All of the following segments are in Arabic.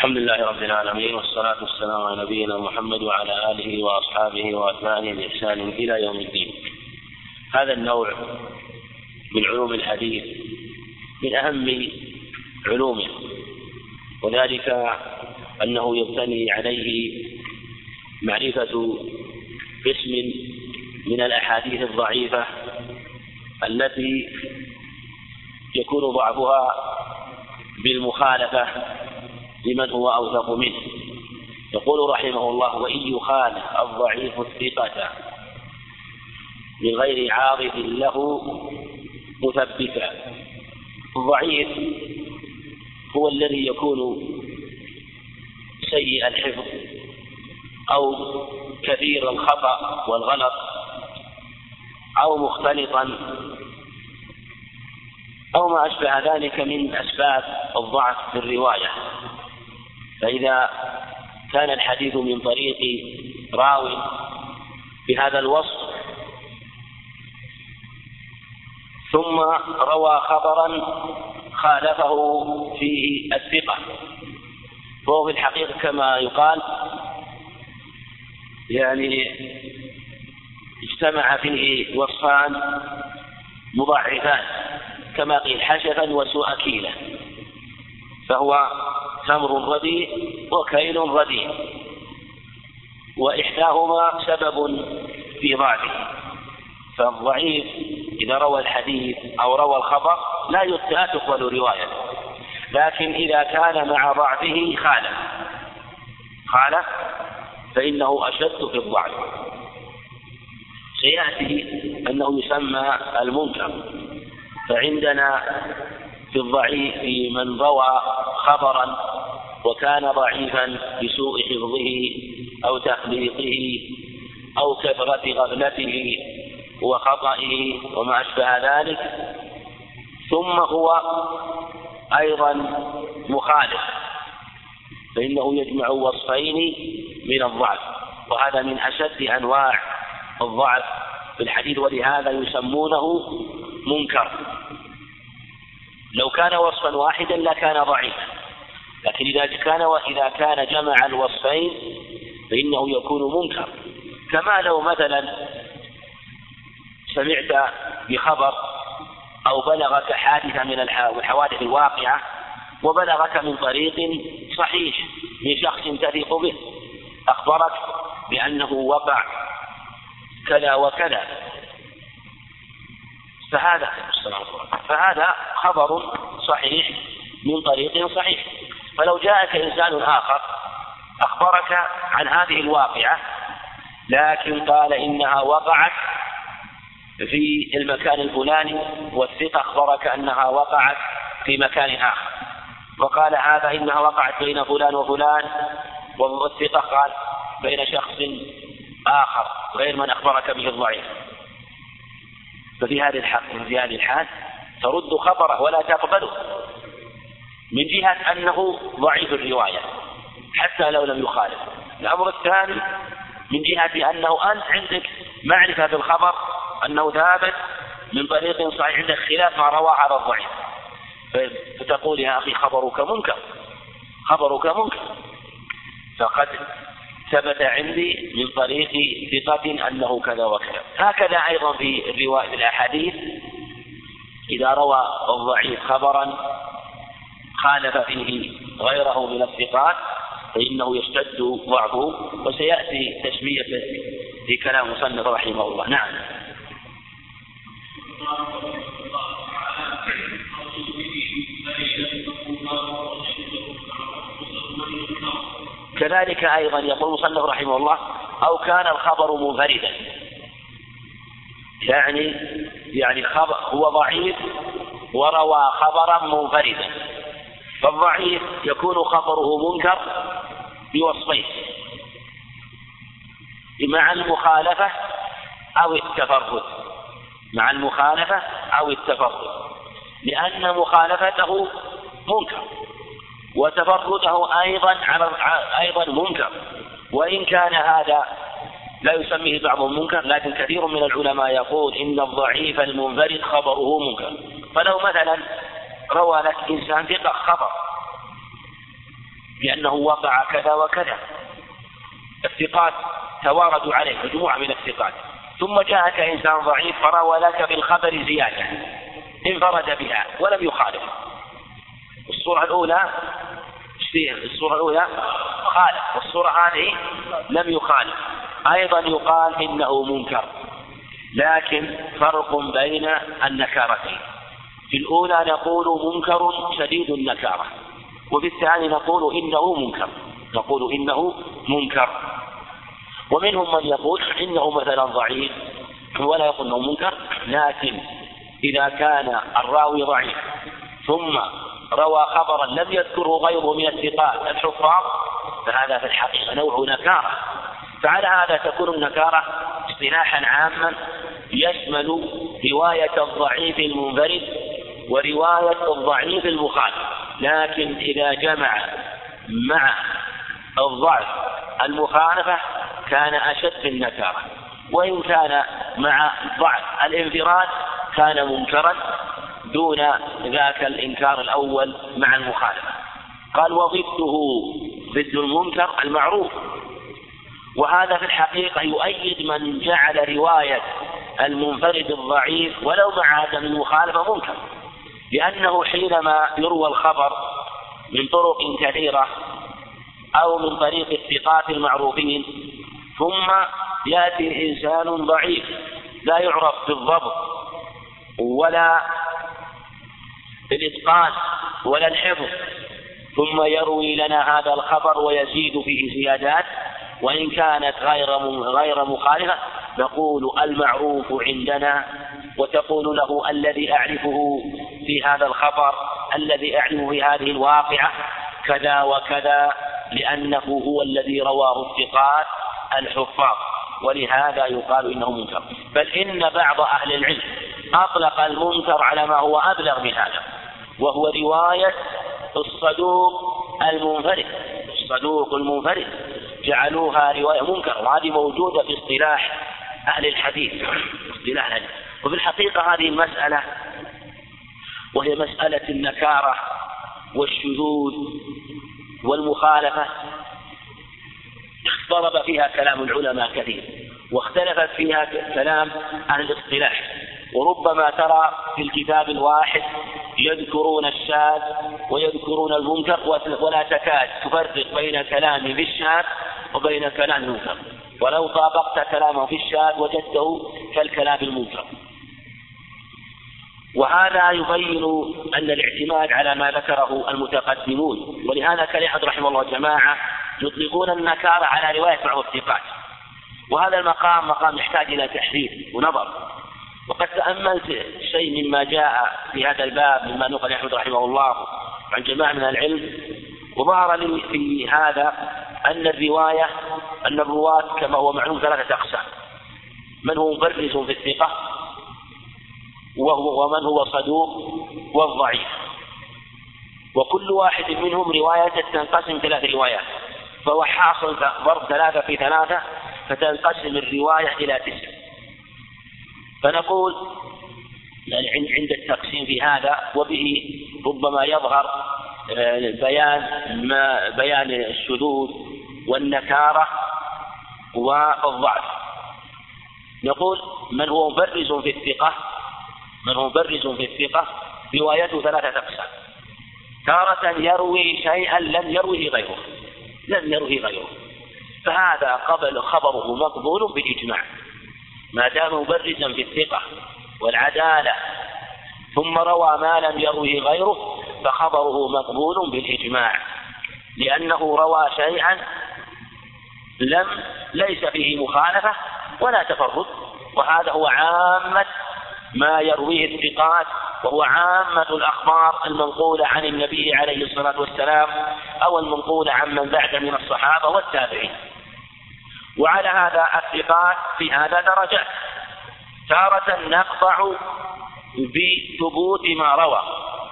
الحمد لله رب العالمين والصلاة والسلام على نبينا محمد وعلى آله وأصحابه وأتباعه بإحسان إلى يوم الدين. هذا النوع من علوم الحديث من أهم علومه وذلك أنه يبتني عليه معرفة قسم من الأحاديث الضعيفة التي يكون ضعفها بالمخالفة لمن هو أوثق منه. يقول رحمه الله وإن يخالف الضعيف الثقة من غير له مثبتا. الضعيف هو الذي يكون سيء الحفظ أو كثير الخطأ والغلط أو مختلطا أو ما أشبه ذلك من أسباب الضعف في الرواية. فإذا كان الحديث من طريق راو بهذا الوصف ثم روى خبرا خالفه فيه الثقة. فهو في الحقيقة كما يقال يعني اجتمع فيه وصفان مضاعفان كما قيل حشفا وسوء كيلة فهو تمر رديء وكيل رديء وإحداهما سبب في ضعفه. فالضعيف إذا روى الحديث أو روى الخبر لا لا تقبل روايته لكن إذا كان مع ضعفه خالف خالف فإنه أشد في الضعف. سيأتي أنه يسمى المنكر. فعندنا في الضعيف في من روى خبرا وكان ضعيفا بسوء حفظه أو تخليطه أو كثرة غفلته وخطئه وما أشبه ذلك. ثم هو أيضا مخالف فإنه يجمع وصفين من الضعف وهذا من أشد أنواع الضعف في الحديث ولهذا يسمونه منكر. لو كان وصفا واحدا لكان ضعيفا. لكن إذا كان وإذا كان جمع الوصفين فإنه يكون منكر. كما لو مثلا سمعت بخبر أو بلغك حادثة من الحوادث الواقعة وبلغك من طريق صحيح من شخص تثق به أخبرك بأنه وقع كذا وكذا. فهذا فهذا خبر صحيح من طريق صحيح. فلو جاءك إنسان آخر أخبرك عن هذه الواقعة لكن قال إنها وقعت في المكان الفلاني والثقة أخبرك أنها وقعت في مكان آخر. وقال هذا إنها وقعت بين فلان وفلان والثقة قال بين شخص آخر غير من أخبرك به الضعيف. ففي هذه الحال في هذه الحال ترد خبره ولا تقبله من جهة أنه ضعيف الرواية حتى لو لم يخالف. الأمر الثاني من جهة أنه أنت عندك معرفة بالخبر أنه ثابت من طريق صحيح عندك خلاف ما روى على الضعيف. فتقول يا أخي خبرك منكر خبرك منكر. فقد ثبت عندي من طريق ثقة أنه كذا وكذا. هكذا أيضا في الرواية في الأحاديث. إذا روى الضعيف خبرا خالف فيه غيره من الثقات فإنه يشتد ضعفه وسيأتي تسميته في كلام مصنف رحمه الله. نعم. كذلك أيضا يقول المصنف رحمه الله أو كان الخبر منفردا. يعني يعني خبر هو ضعيف وروى خبرا منفردا. فالضعيف يكون خبره منكر بوصفين. مع المخالفة أو التفرد. مع المخالفة أو التفرد. لأن مخالفته منكر. وتفرده أيضا على أيضا منكر. وإن كان هذا لا يسميه بعضهم منكر لكن كثير من العلماء يقول إن الضعيف المنفرد خبره منكر. فلو مثلا روى لك إنسان ثقة خبر بأنه وقع كذا وكذا. الثقات تواردوا عليه مجموعة من الثقات. ثم جاءك إنسان ضعيف فروى لك بالخبر زيادة انفرد بها ولم يخالف الصورة الأولى الصورة الأولى خالف والصورة هذه لم يخالف أيضا يقال إنه منكر لكن فرق بين النكارتين. في الأولى نقول منكر شديد النكارة وفي الثاني نقول إنه منكر. نقول إنه منكر. ومنهم من يقول إنه مثلا ضعيف ولا يقول إنه منكر لكن إذا كان الراوي ضعيف ثم روى خبرا لم يذكره غيره من الثقات. الحفاظ فهذا في الحقيقة نوع نكارة. فعلى هذا تكون النكارة اصطلاحا عاما يشمل رواية الضعيف المنفرد ورواية الضعيف المخالف. لكن إذا جمع مع الضعف المخالفة كان أشد النكارة. وإن كان مع ضعف الانفراد كان منكرا دون ذاك الإنكار الأول مع المخالفة. قال وضده ضد المنكر المعروف. وهذا في الحقيقة يؤيد من جعل رواية المنفرد الضعيف ولو مع عدم المخالفة منكر. لأنه حينما يروى الخبر من طرق كثيرة أو من طريق الثقات المعروفين ثم يأتي إنسان ضعيف لا يعرف بالضبط ولا بالإتقان ولا الحفظ. ثم يروي لنا هذا الخبر ويزيد فيه زيادات وإن كانت غير غير مخالفة نقول المعروف عندنا وتقول له الذي أعرفه في هذا الخبر الذي أعرفه في هذه الواقعة كذا وكذا لأنه هو الذي رواه الثقات الحفاظ. ولهذا يقال إنه منكر. بل إن بعض أهل العلم أطلق المنكر على ما هو أبلغ من هذا. وهو رواية الصدوق المنفرد. الصدوق المنفرد. جعلوها رواية منكر. وهذه موجودة في اصطلاح أهل الحديث. اصطلاح الحديث. وفي الحقيقة هذه المسألة وهي مسألة النكارة والشذوذ والمخالفة. ضرب فيها كلام العلماء كثير. واختلفت فيها كلام أهل الاصطلاح. وربما ترى في الكتاب الواحد يذكرون الشاذ ويذكرون المنكر ولا تكاد تفرق بين كلام في الشاذ وبين كلام المنكر. ولو طابقت كلامه في الشاذ وجدته كالكلام المنكر. وهذا يبين أن الاعتماد على ما ذكره المتقدمون. ولهذا كان أحد رحمه الله جماعة يطلقون النكارة على رواية بعض الثقات. وهذا المقام مقام يحتاج إلى تحرير ونظر. وقد تأملت شيء مما جاء في هذا الباب مما نقل أحمد رحمه الله عن جماعة من العلم وظهر لي في هذا أن الرواية أن الرواة كما هو معلوم ثلاثة أقسام. من هو مبرز في الثقة وهو ومن هو صدوق والضعيف وكل واحد منهم رواية تنقسم ثلاث روايات. فهو حاصل ضرب ثلاثة في ثلاثة فتنقسم الرواية إلى تسع. فنقول يعني عند التقسيم في هذا وبه ربما يظهر آه، بيان ما بيان الشذوذ والنكارة والضعف. نقول من هو مبرز في الثقة من هو مبرز في الثقة؟ روايته ثلاثة أقسام. تارة يروي شيئا لم يروه غيره لم يروه غيره. فهذا قبل خبره مقبول بالإجماع. ما دام مبرزا في الثقة والعدالة ثم روى ما لم يروه غيره فخبره مقبول بالإجماع. لأنه روى شيئا لم ليس فيه مخالفة ولا تفرد. وهذا هو عامة ما يرويه الثقات وهو عامة الأخبار المنقولة عن النبي عليه الصلاة والسلام أو المنقولة عن من بعد من الصحابة والتابعين. وعلى هذا الثقات في هذا درجات تارة نقطع بثبوت ما روى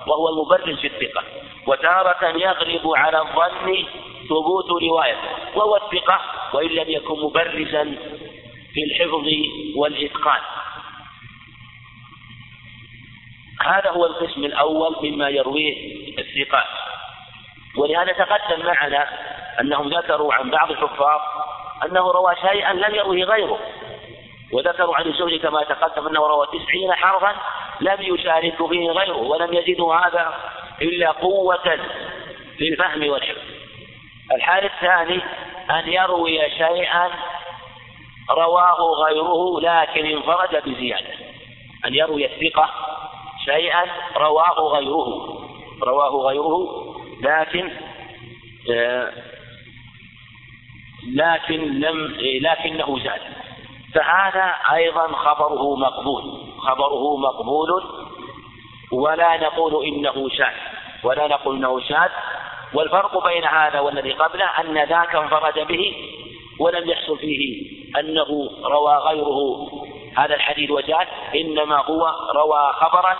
وهو المبرز في الثقة. وتارة يغلب على الظن ثبوت روايته وهو الثقة وإن لم يكن مبرزا في الحفظ والإتقان. هذا هو القسم الأول مما يرويه الثقات. ولهذا تقدم معنا أنهم ذكروا عن بعض الحفاظ أنه روى شيئا لم يروه غيره. وذكروا عن الزهري كما تقدم أنه روى تسعين حرفا لم يشارك فيه غيره ولم يزده هذا إلا قوة في الفهم والحفظ. الحال الثاني أن يروي شيئا رواه غيره لكن انفرد بزيادة. أن يروي الثقة شيئا رواه غيره. رواه غيره لكن آه، لكن لم لكنه زاد. فهذا أيضا خبره مقبول. خبره مقبول. ولا نقول إنه شاذ. ولا نقول إنه شاذ. والفرق بين هذا والذي قبله أن ذاك انفرد به ولم يحصل فيه أنه روى غيره هذا الحديث وزاد إنما هو روى خبرا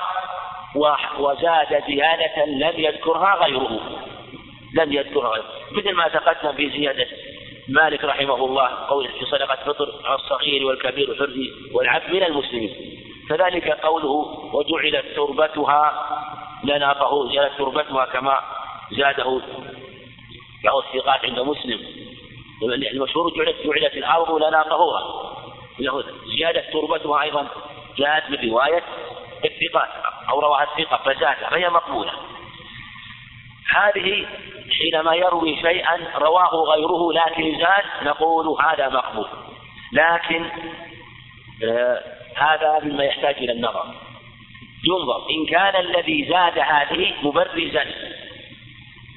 وزاد زيادة لم يذكرها غيره. لم يذكرها غيره. مثل ما تقدم في زيادة مالك رحمه الله قوله في صدقة فطر على الصغير والكبير والحر والعبد من المسلمين. كذلك قوله وجعلت تربتها لنا طهور جعلت تربتها كما زاده بعض الثقات عند مسلم. المشهور جعلت جعلت الأرض لنا طهورا زيادة تربتها أيضا جاءت من رواية الثقات أو رواها الثقة فزاد فهي مقبولة. هذه حينما يروي شيئا رواه غيره لكن زاد نقول هذا مقبول. لكن آه هذا مما يحتاج إلى النظر. ينظر إن كان الذي زاد هذه مبرزا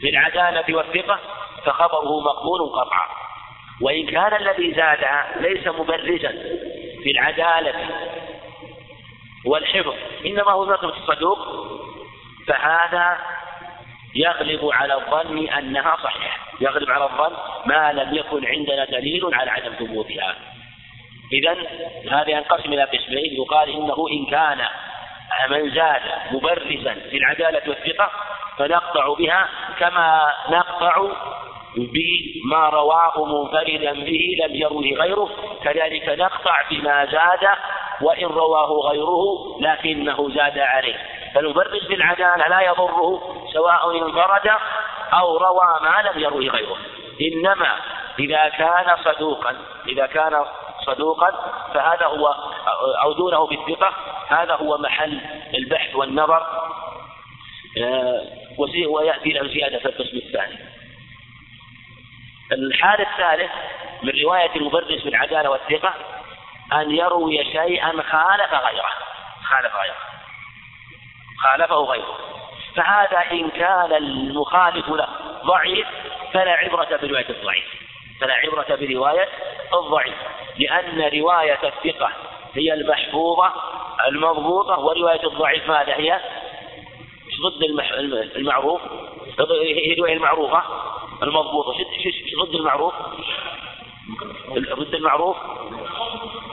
بالعدالة والثقة فخبره مقبول قطعا. وإن كان الذي زادها ليس مبرزا بالعدالة والحفظ إنما هو مثل الصدوق فهذا يغلب على الظن أنها صحيحة. يغلب على الظن ما لم يكن عندنا دليل على عدم ثبوتها. إذا هذا ينقسم إلى قسمين. يقال إنه إن كان من زاد مبرزا في العدالة والثقة فنقطع بها كما نقطع بما رواه منفردا به لم يروه غيره. كذلك نقطع بما زاد وإن رواه غيره لكنه زاد عليه. فالمبرز بالعدالة لا يضره سواء انفرد أو روى ما لم يروه غيره. إنما إذا كان صدوقا إذا كان صدوقا فهذا هو أو دونه بالثقة هذا هو محل البحث والنظر آه، ويأتي له زيادة في القسم الثاني. الحال الثالث من رواية المبرز بالعدالة والثقة أن يروي شيئا خالف غيره. خالف غيره. خالفه غيره. فهذا إن كان المخالف له ضعيف فلا عبرة برواية الضعيف. فلا عبرة برواية الضعيف. لأن رواية الثقة هي المحفوظة المضبوطة. ورواية الضعيف ماذا هي؟ ضد المعروف؟ هي الرواية المعروفة المضبوطة. ضد المعروف؟ ضد المعروف؟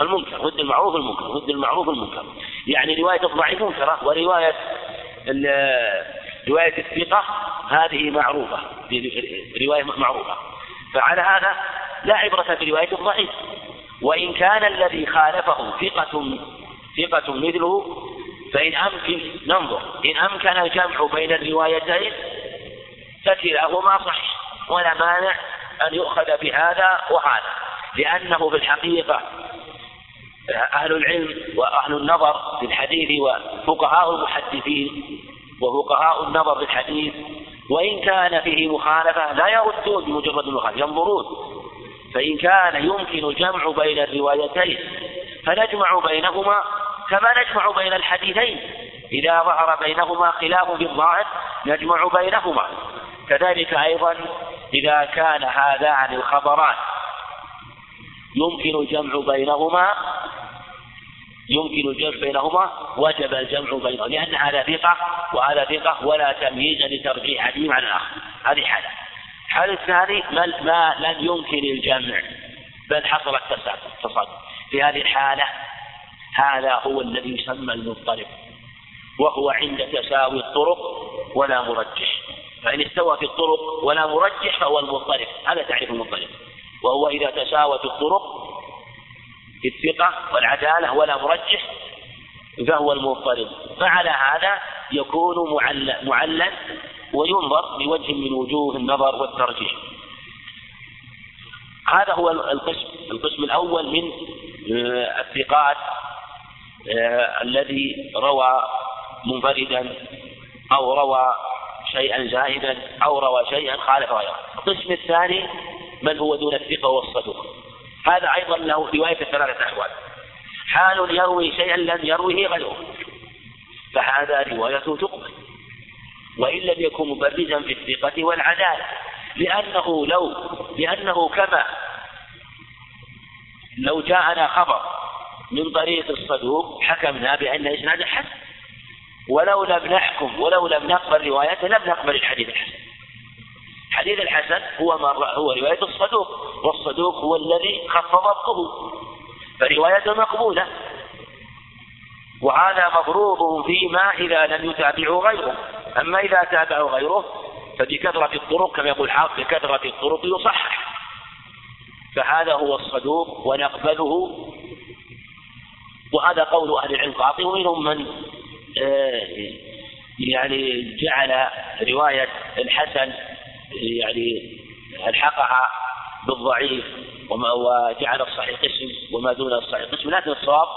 المنكر. ضد المعروف المنكر. ضد المعروف المنكر. يعني رواية الضعيف منكرة ورواية رواية الثقة هذه معروفة رواية معروفة. فعلى هذا لا عبرة برواية الضعيف. وإن كان الذي خالفه ثقة ثقة مثله فإن أمكن ننظر. إن أمكن الجمع بين الروايتين فكلاهما صحيح ولا مانع أن يؤخذ بهذا وهذا. لأنه في الحقيقة أهل العلم وأهل النظر في الحديث وفقهاء المحدثين وفقهاء النظر في الحديث. وإن كان فيه مخالفة لا يردون بمجرد المخالفة ينظرون. فإن كان يمكن الجمع بين الروايتين فنجمع بينهما كما نجمع بين الحديثين. إذا ظهر بينهما خلاف في الظاهر نجمع بينهما. كذلك أيضا إذا كان هذان الخبران يمكن الجمع بينهما يمكن الجمع بينهما وجب الجمع بينهما لأن هذا ثقة وهذا ثقة ولا تمييز لترجيح أحدهما عن الآخر. هذه حالة. الحالة الثاني ما لم يمكن الجمع بل حصل التصادم في هذه الحالة هذا هو الذي يسمى المضطرب وهو عند تساوي الطرق ولا مرجح. فإن استوى في الطرق ولا مرجح فهو المضطرب. هذا تعريف المضطرب. وهو إذا تساوت الطرق الثقة والعدالة ولا مرجح فهو المضطرب فعلى هذا يكون معلل وينظر بوجه من وجوه النظر والترجيح. هذا هو القسم القسم الأول من آه، الثقات آه، الذي روى منفردا أو روى شيئا زائدا أو روى شيئا خالف غيره. القسم الثاني من هو دون الثقة والصدوق هذا أيضا له رواية ثلاثة أحوال. حال يروي شيئا لم يروه غيره فهذا روايته تقبل. وإن لم يكن مبرزا في الثقة والعدالة لأنه لو لأنه كما لو جاءنا خبر من طريق الصدوق حكمنا بأن إسناده حسن. ولو لم نحكم ولو لم نقبل روايته لم نقبل الحديث الحسن. الحديث الحسن هو هو رواية الصدوق والصدوق هو الذي خف ضبطه فروايته مقبولة. وهذا مفروض فيما إذا لم يتابعه غيره. أما إذا تابعه غيره فبكثرة الطرق كما يقول حافظ بكثرة الطرق يصحح. فهذا هو الصدوق ونقبله. وهذا قول أهل العلم قاطع. ومنهم من آه، يعني جعل رواية الحسن يعني ألحقها بالضعيف وجعل الصحيح قسم وما دون الصحيح قسم لكن الصواب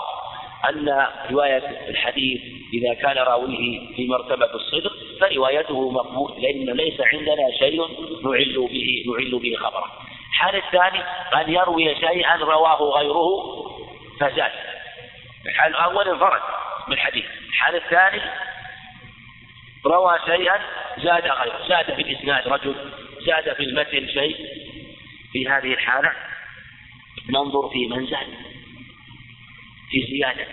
أن رواية الحديث إذا كان راويه في مرتبة الصدق فروايته مقبول لأن ليس عندنا شيء نعل به نعل به خبره. الحال الثاني أن يروي شيئا رواه غيره فزاد. الحال الأول انفرد بالحديث. الحال الثاني روى شيئا زاد غيره، زاد في الإسناد رجل، زاد في المتن شيء. في هذه الحالة. ننظر في من زاد في زيادة.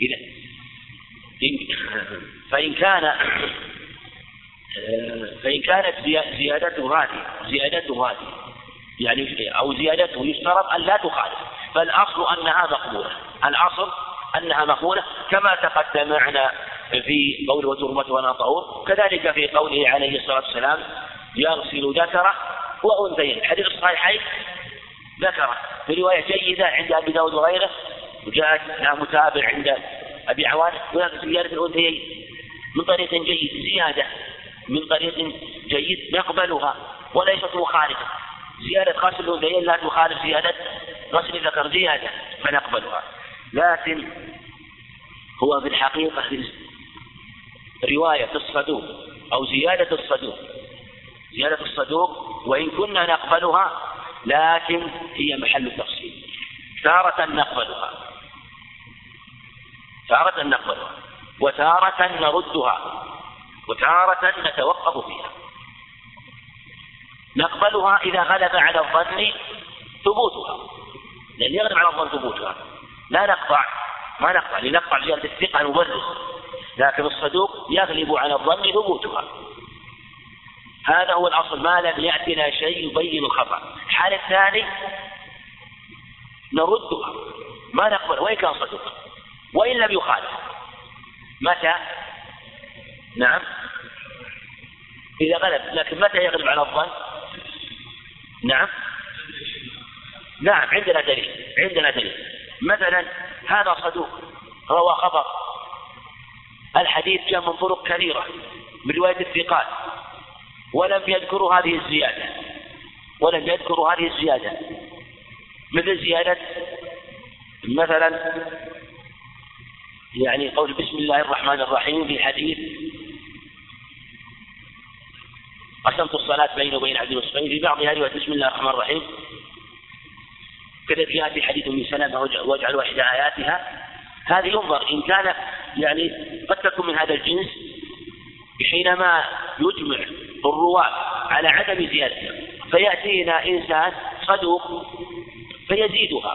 إذا فإن كان فإن كانت زيادته هذه زيادته هذه يعني أو زيادته يشترط أن لا تخالف. فالأصل أنها مقبولة. الأصل أنها مقبولة كما تقدم معنا في قوله وترمة وأنا طهور كذلك في قوله عليه الصلاة والسلام يغسل ذكره وأنثيين. حديث الصحيحين ذكره. في رواية جيدة عند أبي داود وغيره وجاءت لها متابع عند أبي عوان هناك زيادة الأنثيين. من طريق جيد زيادة. من طريق جيد نقبلها وليست مخالفة. زيادة غسل الأنثيين لا تخالف زيادة غسل الذكر زيادة فنقبلها. لكن هو في الحقيقة رواية الصدوق أو زيادة الصدوق. زيادة الصدوق وإن كنا نقبلها لكن هي محل التفصيل. تارة نقبلها. تارة نقبلها. وتارة نردها. وتارة نتوقف فيها. نقبلها إذا غلب على الظن ثبوتها. لأن يغلب على الظن ثبوتها. لا نقطع ما نقطع. لنقطع زيادة الثقة نبرز. لكن الصدوق يغلب على الظن ثبوتها. هذا هو الأصل ما لم يأتنا شيء يبين الخطأ. الحال الثاني نردها. ما نقبل وإن كان صدوق. وإن لم يخالف. متى؟ نعم. إذا غلب لكن متى يغلب على الظن؟ نعم. نعم عندنا دليل عندنا دليل. مثلا هذا صدوق روى خبر. الحديث جاء من طرق كثيرة برواية الثقات ولم يذكروا هذه الزيادة ولم يذكروا هذه الزيادة. مثل زيادة مثلا يعني قول بسم الله الرحمن الرحيم في حديث قسمت الصلاة بيني وبين عبد المسلمين في بعضها رواية بسم الله الرحمن الرحيم. كذلك يأتي حديث من سلامة واجعل إحدى آياتها. هذه ينظر إن كان يعني قد تكون من هذا الجنس حينما يجمع الرواة على عدم زيادتها فيأتينا إنسان صدوق فيزيدها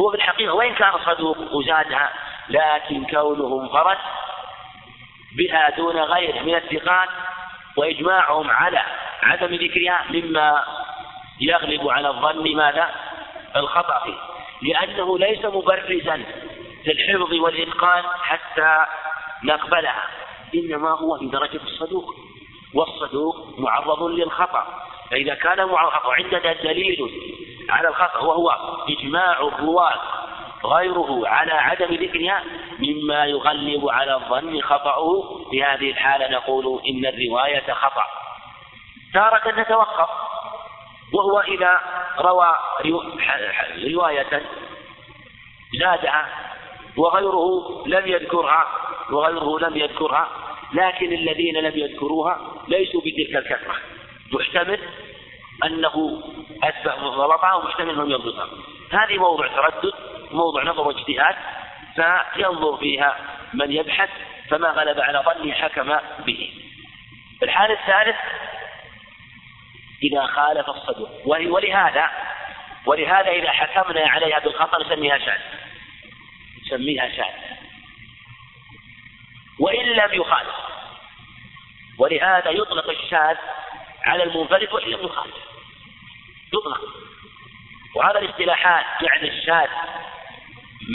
هو في الحقيقة وإن كان صدوق وزادها لكن كونه انفرد بها دون غيره من الثقات وإجماعهم على عدم ذكرها مما يغلب على الظن ماذا؟ الخطأ فيه لأنه ليس مبرزا للحفظ والإتقان حتى نقبلها. إنما هو في درجة الصدوق والصدوق معرض للخطأ. فإذا كان معرض عندنا دليل على الخطأ وهو إجماع الرواة غيره على عدم ذكرها مما يغلب على الظن خطأه. في هذه الحالة نقول إن الرواية خطأ. تارة نتوقف. وهو إذا روى رواية زادها وغيره لم يذكرها وغيره لم يذكرها لكن الذين لم يذكروها ليسوا بتلك الكثرة. محتمل أنه أثبت غلطها ومحتمل أنهم يضبطها هذه موضع تردد موضع نظر واجتهاد فينظر فيها من يبحث فما غلب على ظنه حكم به. الحال الثالث إذا خالف الصدوق ولهذا ولهذا إذا حكمنا عليها بالخطأ نسميها شاذ. نسميها شاذ وإن لم يخالف. ولهذا يطلق الشاذ على المنفرد وإن لم يخالف. يطلق. وهذا الاصطلاحات جعل الشاذ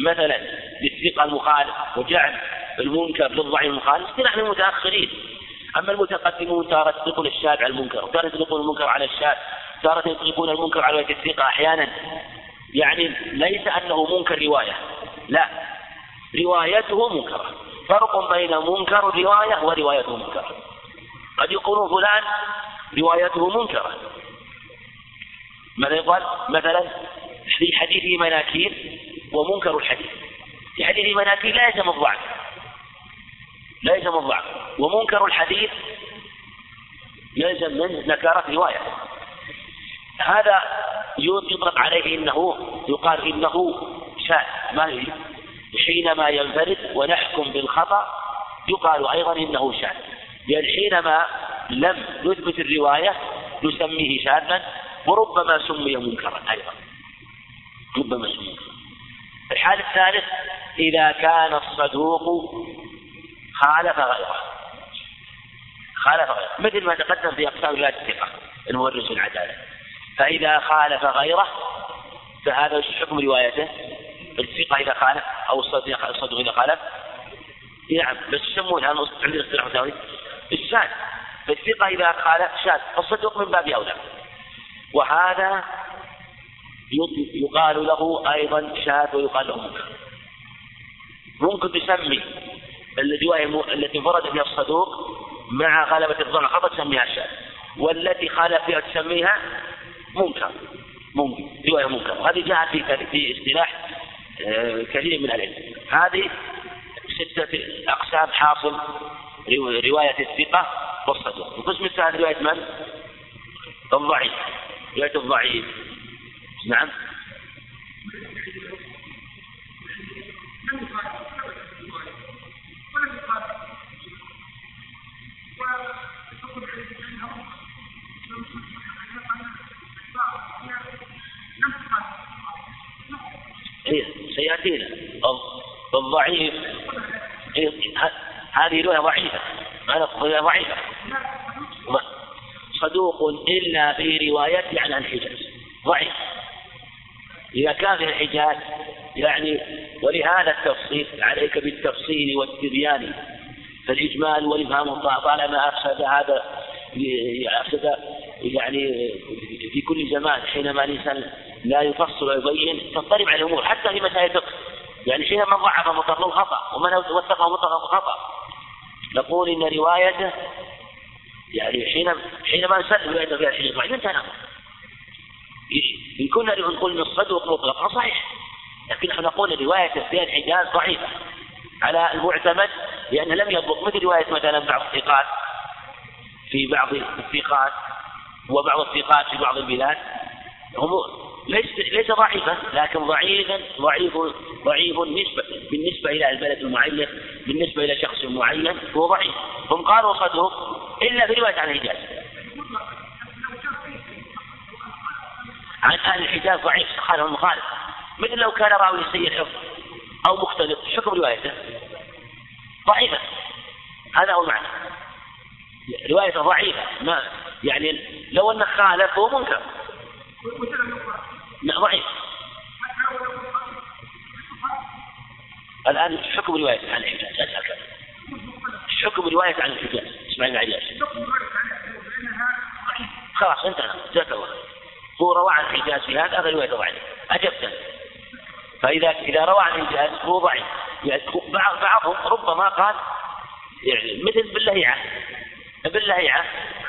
مثلا للثقة المخالف وجعل المنكر للضعيف المخالف اصطلاح للمتأخرين. أما المتقدمون تارة يطلقون الشاذ على المنكر وتارة يطلقون المنكر على الشاذ تارة يطلقون المنكر على رواية الثقة أحيانا. يعني ليس أنه منكر رواية. لا. روايته منكرة فرق بين منكر الرواية وروايته منكرة قد يقولون فلان روايته منكرة ماذا يقال؟ مثلا في حديثه مناكير ومنكر الحديث. في حديث مناكير لا يلزم الضعف. لا يلزم الضعف. ومنكر الحديث يلزم منه نكارة رواية. هذا يطلق عليه إنه يقال إنه شاذ ما حينما ينفرد ونحكم بالخطأ يقال أيضا إنه شاذ. لأن حينما لم نثبت الرواية نسميه شاذا وربما سمي منكرا أيضا. ربما سمي منكرا. الحال الثالث إذا كان الصدوق خالف غيره. خالف غيره. مثل ما تقدم في أقسام رواية الثقة المورث العدالة. فإذا خالف غيره فهذا حكم روايته؟ الثقة إذا خالف أو الصدوق إذا خالف نعم بس يسمونها عندنا اصطلاح مساوي الشاذ. فالثقة إذا خالف شاذ. الصدوق من باب أولى وهذا يقال له أيضا شاذ ويقال له منكر. ممكن تسمي الرواية التي انفرد فيها الصدوق مع غلبة الظن خطأ تسميها شاذ. والتي خالف فيها تسميها منكر. ممكن رواية منكر. وهذه جاءت في في اصطلاح كثير من العلم. هذه ستة أقسام حاصل رواية الثقة والصدوق القسم الثالث رواية من؟ الضعيف. رواية الضعيف. نعم. إيه سيأتينا الضعيف. إيه هذه رواية ضعيفة. رواية ضعيفة. صدوق إلا في روايته عن الحجاز. ضعيف. إذا كان في الحجاز يعني ولهذا التفصيل عليك بالتفصيل والتبيان. فالإجمال والإفهام طالما أفسد هذا أفسد يعني في كل زمان حينما الإنسان لا يفصل ويبين تضطرب على الأمور حتى في مسائل الفقه. يعني حينما ضعف مطلق خطأ ومن وثقه مطلق خطأ. نقول إن روايته يعني حين حينما نسلم روايته فيها الحديث ضعيف انتهى إن كنا نقول أن الصدوق مطلقا صحيح. لكن نحن نقول رواية في الحجاز ضعيفة. على المعتمد لأنه لم يضبط مثل رواية مثلا بعض الثقات في بعض الثقات وبعض الثقات في بعض البلاد هم ليس ليس ضعيفا لكن ضعيفا ضعيف ضعيف نسبة بالنسبة إلى البلد المعين بالنسبة إلى شخص معين هو ضعيف. هم قالوا صدوق إلا في رواية عن الحجاز. عن أهل الحجاز ضعيف خالف المخالف. مثل لو كان راوي سيء الحفظ أو مختلط حكم روايته؟ ضعيفة. هذا هو المعنى. روايته ضعيفة ما يعني لو أنه خالف هو منكر. لا ضعيف. الآن حكم رواية عن الحجاز أسألك حكم رواية عن الحجاز إسماعيل العياش خلاص انتهى. جزاك الله هو روى عن الحجاز في هذا رواية ضعيف أجبت. فإذا إذا روى عن إنجاز هو ضعيف. يعني بعضهم ربما قال يعني مثل باللهيعة. باللهيعة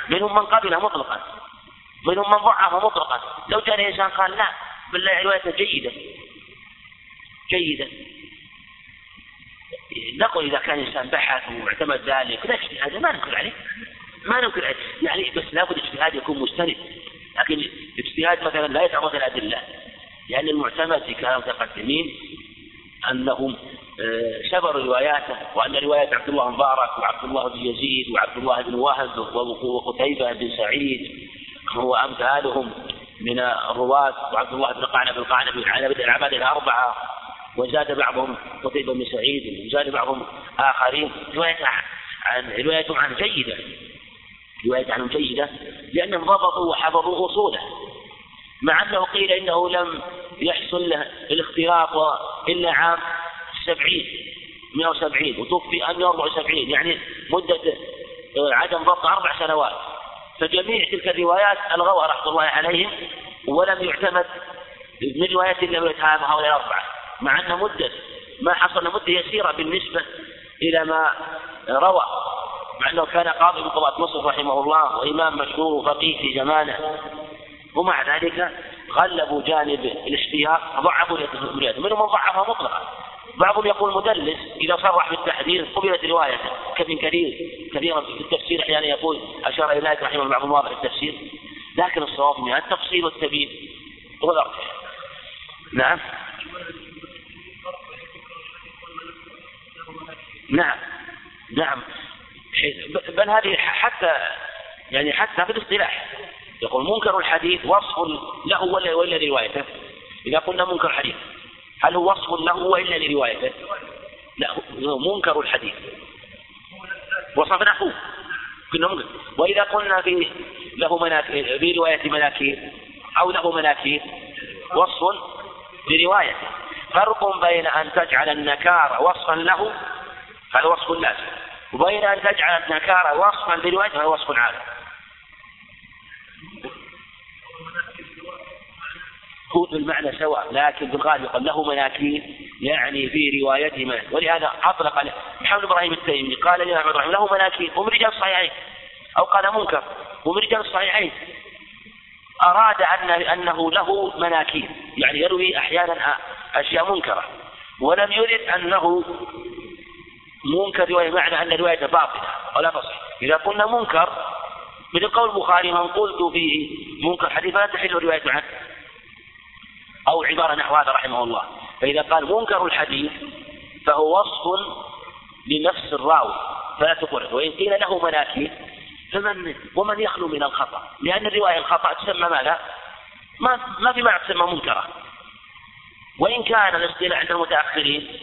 منهم من قبل مطلقا. منهم من ضعف مطلقا. لو جاء الإنسان قال لا بالله روايته جيدة. جيدة. نقول إذا كان الإنسان بحث واعتمد ذلك لا اجتهاد ما ننكر عليه. ما ننكر عليه. يعني بس لابد اجتهاد يكون مستند. لكن اجتهاد مثلا لا يتعرض الأدلة لأن المعتمد في كلام المتقدمين أنهم آه، شبروا رواياته وأن رواية عبد الله مبارك وعبد الله بن يزيد وعبد الله بن وهب وقتيبة بن سعيد وأمثالهم من الرواة وعبد الله بن قعنب القعنب العباد الأربعة وزاد بعضهم قتيبة بن سعيد وزاد بعضهم آخرين رواية عن رواية عن جيدة. رواية عنهم جيدة لأنهم ضبطوا وحفظوا أصوله. مع أنه قيل إنه لم يحصل له الاختلاط إلا عام سبعين 170 وتوفي 174 يعني مدة عدم ضبط أربع سنوات. فجميع تلك الروايات ألغوها رحمة الله عليهم ولم يعتمد من روايات إلا من هؤلاء الأربعة مع أن مدة ما حصل مدة يسيرة بالنسبة إلى ما روى مع أنه كان قاضي بقضاة مصر رحمه الله وإمام مشهور وفقيه في زمانه ومع ذلك غلبوا جانب الاشتهار ضعفوا روايته منهم من ضعفها مطلقا. بعضهم يقول مدلس إذا صرح بالتحديث قبلت روايته. كابن كثير كثيرا في التفسير أحيانا يقول أشار إلى ذلك رحمه بعض المواضع التفسير. لكن الصواب من التفصيل والتبيين. هو الأرجح نعم. نعم. نعم. بل هذه حتى يعني حتى في الاصطلاح. يقول منكر الحديث وصف له ولا ولا روايته. إذا قلنا منكر حديث. هل هو وصف له وإلا لروايته؟ لا هو منكر الحديث. وصفناه كنا وإذا قلنا في له مناكير في رواية مناكير أو له مناكير وصف لروايته. فرق بين أن تجعل النكار وصفا له هذا وصف لازم. وبين أن تجعل النكار وصفا لروايته هذا وصف عالم هو المعنى سواء لكن بالغالب يقال له مناكير يعني في روايته من ولهذا أطلق محمد إبراهيم التيمي قال الإمام إبراهيم له مناكير ومن رجال الصحيحين أو قال منكر ومن رجال الصحيحين أراد أن أنه له مناكير يعني يروي أحيانا أشياء منكرة. ولم يرد أنه منكر رواية معنى أن روايته باطلة ولا تصح إذا قلنا منكر مثل قول البخاري من قلت فيه منكر حديث لا تحل رواية عنه. عبارة نحو هذا رحمه الله. فإذا قال منكر الحديث فهو وصف لنفس الراوي. فلا تقره وإن قيل له مناكير فمن ومن يخلو من الخطأ؟ لأن الرواية الخطأ تسمى ماذا؟ ما ما في معنى تسمى منكرة. وإن كان الاصطلاح عند المتأخرين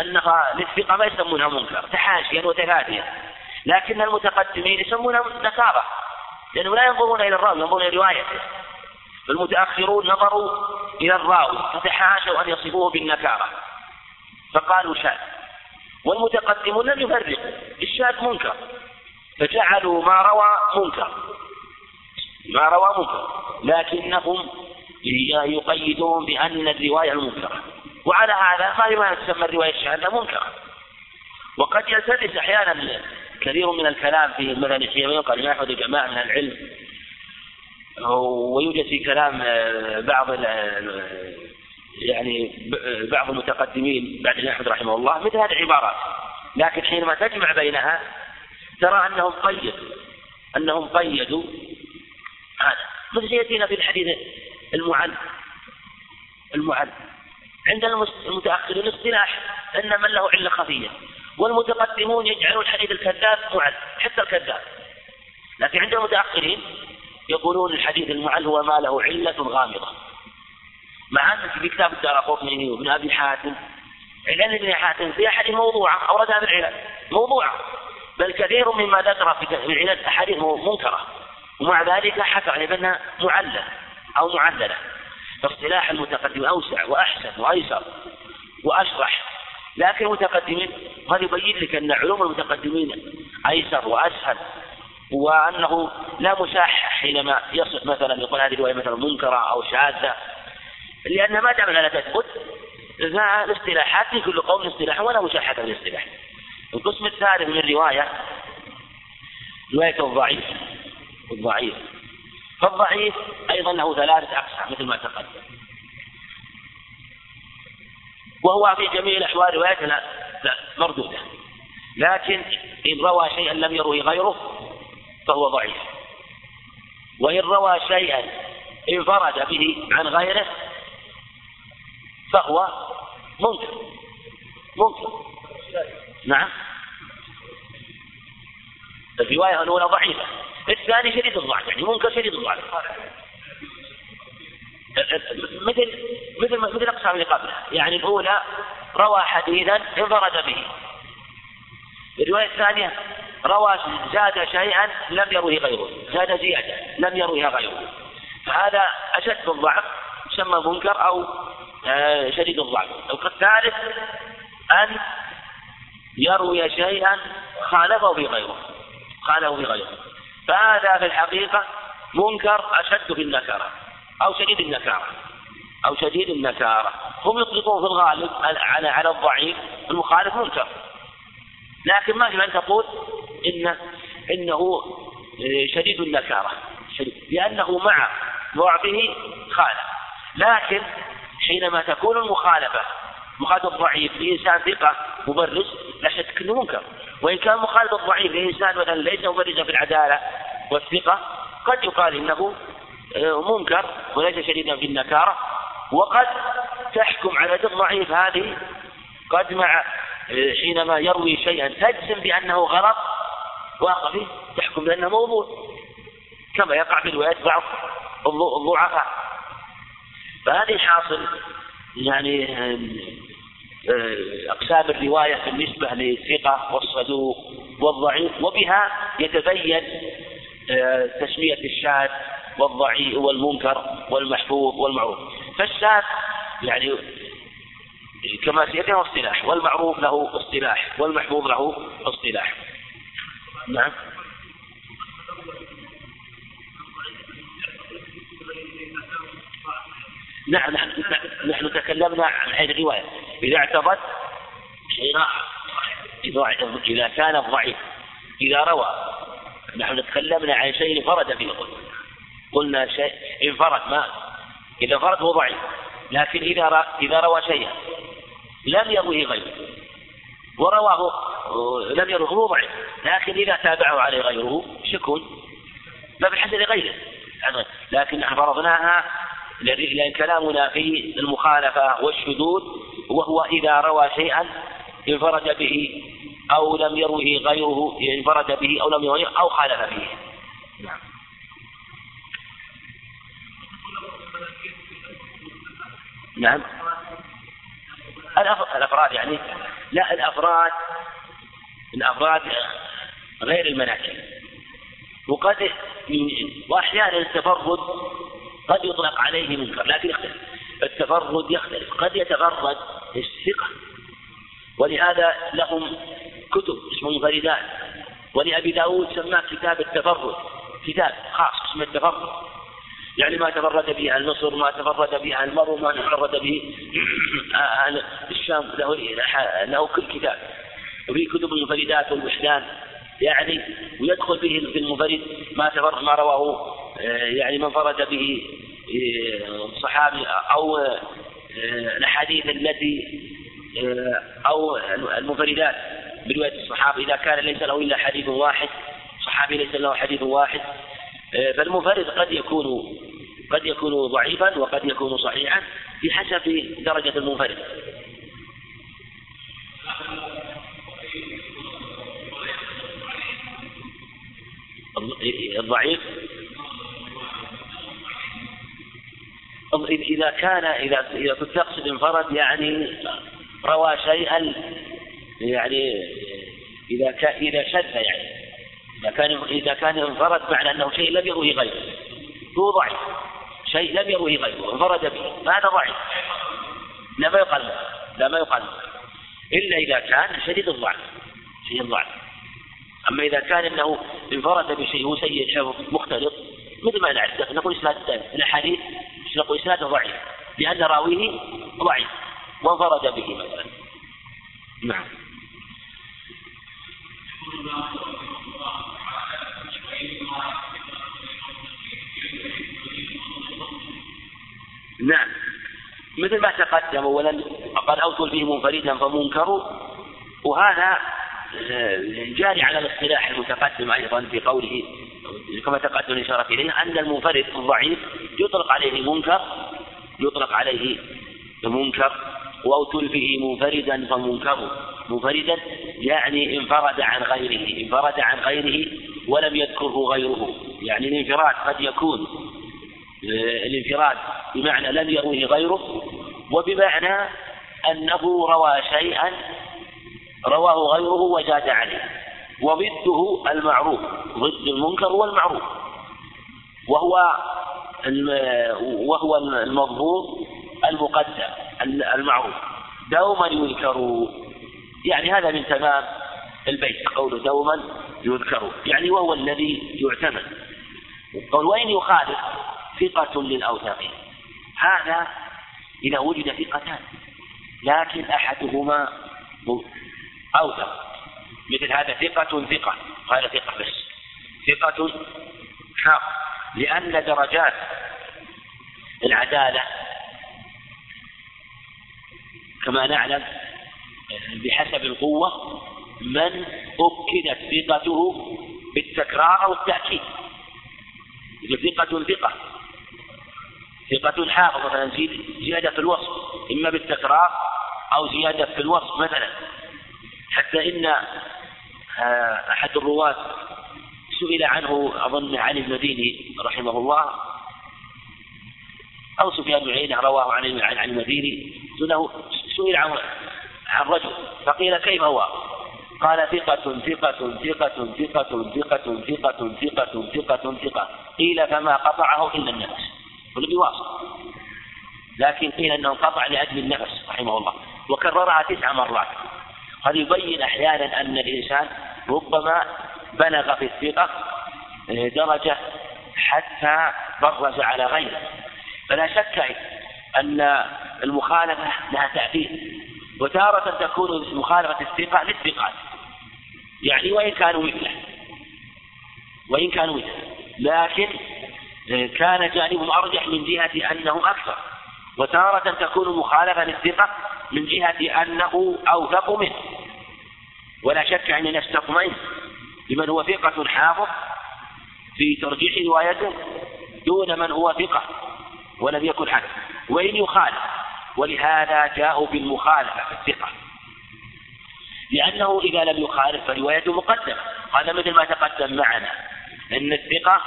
أنها للثقة ما يسمونها منكر تحاشيا وتفاديا. لكن المتقدمين يسمونها نكارة. لأنهم لا ينظرون إلى الراوي ينظرون إلى روايته. فالمتأخرون نظروا إلى الراوي فتحاشوا أن يصفوه بالنكارة. فقالوا شاذ. والمتقدمون لم يفرقوا. الشاذ منكر. فجعلوا ما روى منكر. ما روى منكر. لكنهم يقيدون بأن الرواية المنكرة وعلى هذا ما تسمى الرواية الشاذة منكرة. وقد يلتبس أحيانا كثير من الكلام في مثلا حينما يقال ما يحفظ جماعة من العلم ويوجد في كلام آه، بعض يعني بعض المتقدمين بعد أحمد رحمه الله مثل هذه العبارات. لكن حينما تجمع بينها ترى أنهم قيدوا أنهم قيدوا هذا. مثل ياتينا في الحديث المعل المعل عند المتأخرين اصطلاح أن من له علة خفية والمتقدمون يجعلون الحديث الكذاب معل حتى الكذاب. لكن عند المتأخرين يقولون الحديث المعل هو ما له علة غامضة. مع أن في كتاب الدار قطني وابن أبي حاتم علل ابن حاتم في أحاديث موضوعة أوردها بالعلل موضوعة. بل كثير مما ذكر في العلل أحاديث منكرة. ومع ذلك حكى عليه بأنها معلة أو معللة. فاصطلاح المتقدم أوسع وأحسن وأيسر وأشرح. لكن المتقدمين قد يبين لك أن علوم المتقدمين أيسر وأسهل. وأنه لا مساحة حينما يصف مثلا يقول هذه الرواية مثلا منكرة أو شاذة. لأن ما دام لا تثبت فالاصطلاحات في كل قوم اصطلاح ولا مشاحة في الاصطلاح. القسم الثالث من الرواية رواية الضعيف الضعيف. فالضعيف أيضا له ثلاثة أقسام مثل ما تقدم. وهو في جميع الأحوال لا مردودة. لكن إن روى شيئا لم يروه غيره فهو ضعيف. وإن روى شيئا انفرد به عن غيره فهو منكر. منكر. نعم. الرواية الأولى ضعيفة. الثاني شديد الضعف يعني منكر شديد الضعف. مثل مثل مثل الأقسام اللي قبلها يعني الأولى روى حديثا انفرد به. الرواية الثانية روى زاد شيئا لم يروه غيره. زاد زيادة لم يروها غيره. فهذا أشد الضعف يسمى منكر أو آه، شديد الضعف. الثالث أن يروي شيئا خالفه في غيره. خالفه في غيره. فهذا في الحقيقة منكر أشد في النكرة أو شديد النكارة. أو شديد النكارة. هم يطلقون في الغالب على على الضعيف المخالف منكر. لكن ما يجب أن تقول إن إنه شديد النكارة. شديد. لأنه مع ضعفه خالف. لكن حينما تكون المخالفة مخالفة الضعيف لإنسان ثقة مبرز لا شك أنه منكر. وإن كان مخالفة الضعيف لإنسان مثلا ليس مبرزا في العدالة والثقة قد يقال إنه آه، منكر وليس شديدا في النكارة. وقد تحكم على الضعيف هذه قد مع آه، حينما يروي شيئا تجزم بأنه غلط واقع فيه تحكم بأنه موضوع كما يقع في روايات بعض الضعفاء فهذه حاصل يعني آه، أقسام الرواية بالنسبة للثقة والصدوق والضعيف وبها يتبين تسمية الشاذ والضعيف والمنكر والمحفوظ والمعروف. فالشاذ يعني كما سيأتي اصطلاح والمعروف له اصطلاح والمحفوظ له اصطلاح. نعم. نعم نحن, نحن تكلمنا عن هذه الرواية إذا اعتبرت إذا كان الضعيف إذا روى. نحن تكلمنا عن شيء انفرد به. قلنا شيء انفرد ما. إذا انفرد هو ضعيف. لكن إذا إذا روى شيئا لم يروه غيره. ورواه لم يروه هو ضعيف. لكن إذا تابعه عليه غيره شكون ما بحسب غيره. لكن فرضناها لأن كلامنا في المخالفة والشذوذ وهو إذا روى شيئا انفرد به أو لم يروه غيره انفرد به أو لم يروه أو خالف فيه. نعم. نعم. الأفراد يعني لا الأفراد الأفراد غير المناكب. وقد وأحيانا التفرد قد يطلق عليه منكر لكن يختلف. التفرد يختلف قد يتفرد الثقة ولهذا لهم كتب اسمه منفردات ولأبي داود سماه كتاب التفرد كتاب خاص اسمه التفرد. يعني ما تفرد به أهل مصر ما تفرد به أهل مرو ما تفرد به أهل الشام. له له كل كتاب. وفي كتب المنفردات والوحدان. يعني ويدخل به في المنفرد ما تفرد ما رواه يعني من فرد به صحابي أو الأحاديث التي أو المنفردات برواية الصحابة. إذا كان ليس له إلا حديث واحد صحابي ليس له حديث واحد. فالمنفرد قد يكون قد يكون ضعيفا وقد يكون صحيحا بحسب درجة المنفرد. الضعيف إذا كان إذا إذا كنت تقصد انفرد يعني روى شيئا يعني إذا إذا شذ يعني. إذا كان إذا كان انفرد معنى أنه شيء لم يروه غيره. هو ضعيف. شيء لم يروه غيره. انفرد به. فهذا ضعيف. لا ما يقال لا ما يقال إلا إذا كان شديد الضعف. شديد الضعف. أما إذا كان أنه انفرد بشيء هو سيء مختلط مثل ما نعرف. نقول إسناد الأحاديث نقول إسناد ضعيف. لأن راويه ضعيف. وانفرد به مثلا. نعم. نعم. مثل ما تقدم ولن قد أوصل به منفردا فمنكر وهذا آه، جاري على الاصطلاح المتقدم أيضا في قوله كما تقدم الإشارة إليه أن المنفرد الضعيف يطلق عليه منكر يطلق عليه منكر وأوتل به منفردا فمنكر. منفردا يعني انفرد عن غيره انفرد عن غيره ولم يذكره غيره. يعني الانفراد قد يكون الانفراد. بمعنى لم يروه غيره وبمعنى أنه روى شيئا رواه غيره وزاد عليه وضده المعروف ضد المنكر هو المعروف وهو وهو المضبوط المقدم المعروف. دوما يذكر. يعني هذا من تمام البيت قول دوما يذكر. يعني وهو الذي يعتمد. قول وين يخالف؟ ثقة للأوثاق هذا إذا وجد ثقتان لكن أحدهما أوثق. مثل هذا ثقة ثقة هذا ثقة بس. ثقة حق لأن درجات العدالة كما نعلم بحسب القوة من أكدت ثقته بالتكرار أو التأكيد. ثقة ثقة ثقة حافظ مثلا زيادة في الوصف إما بالتكرار أو زيادة في الوصف مثلا حتى إن آه، أحد الرواة سئل عنه أظن علي المديني رحمه الله أو سفيان بن عيينة رواه عن عن المديني سئل عن عن رجل فقيل كيف هو؟ قال ثقة ثقة ثقة ثقة ثقة ثقة ثقة ثقة ثقة قيل فما قطعه إلا النفس كل بواسطة لكن قيل أنه قطع لأجل النفس رحمه الله. وكررها تسع مرات. قد يبين أحيانا أن الإنسان ربما بلغ في الثقة آه، درجة حتى برز على غيره. فلا شك أن المخالفة لها تأثير. وتارة تكون مخالفة الثقة للثقات. يعني وإن كانوا مثله. وإن كانوا مثله. لكن كان جانبهم أرجح من جهة أنهم أكثر وتارة تكون مخالفة للثقة من جهة أنه أوثق منه. ولا شك أننا نستطمئن لمن هو ثقة حافظ في ترجيح روايته دون من هو ثقة ولم يكن حافظ وإن يخالف ولهذا جاءوا بالمخالفة في الثقة. لأنه إذا لم يخالف فروايته مقدمة. هذا مثل ما تقدم معنا أن الثقة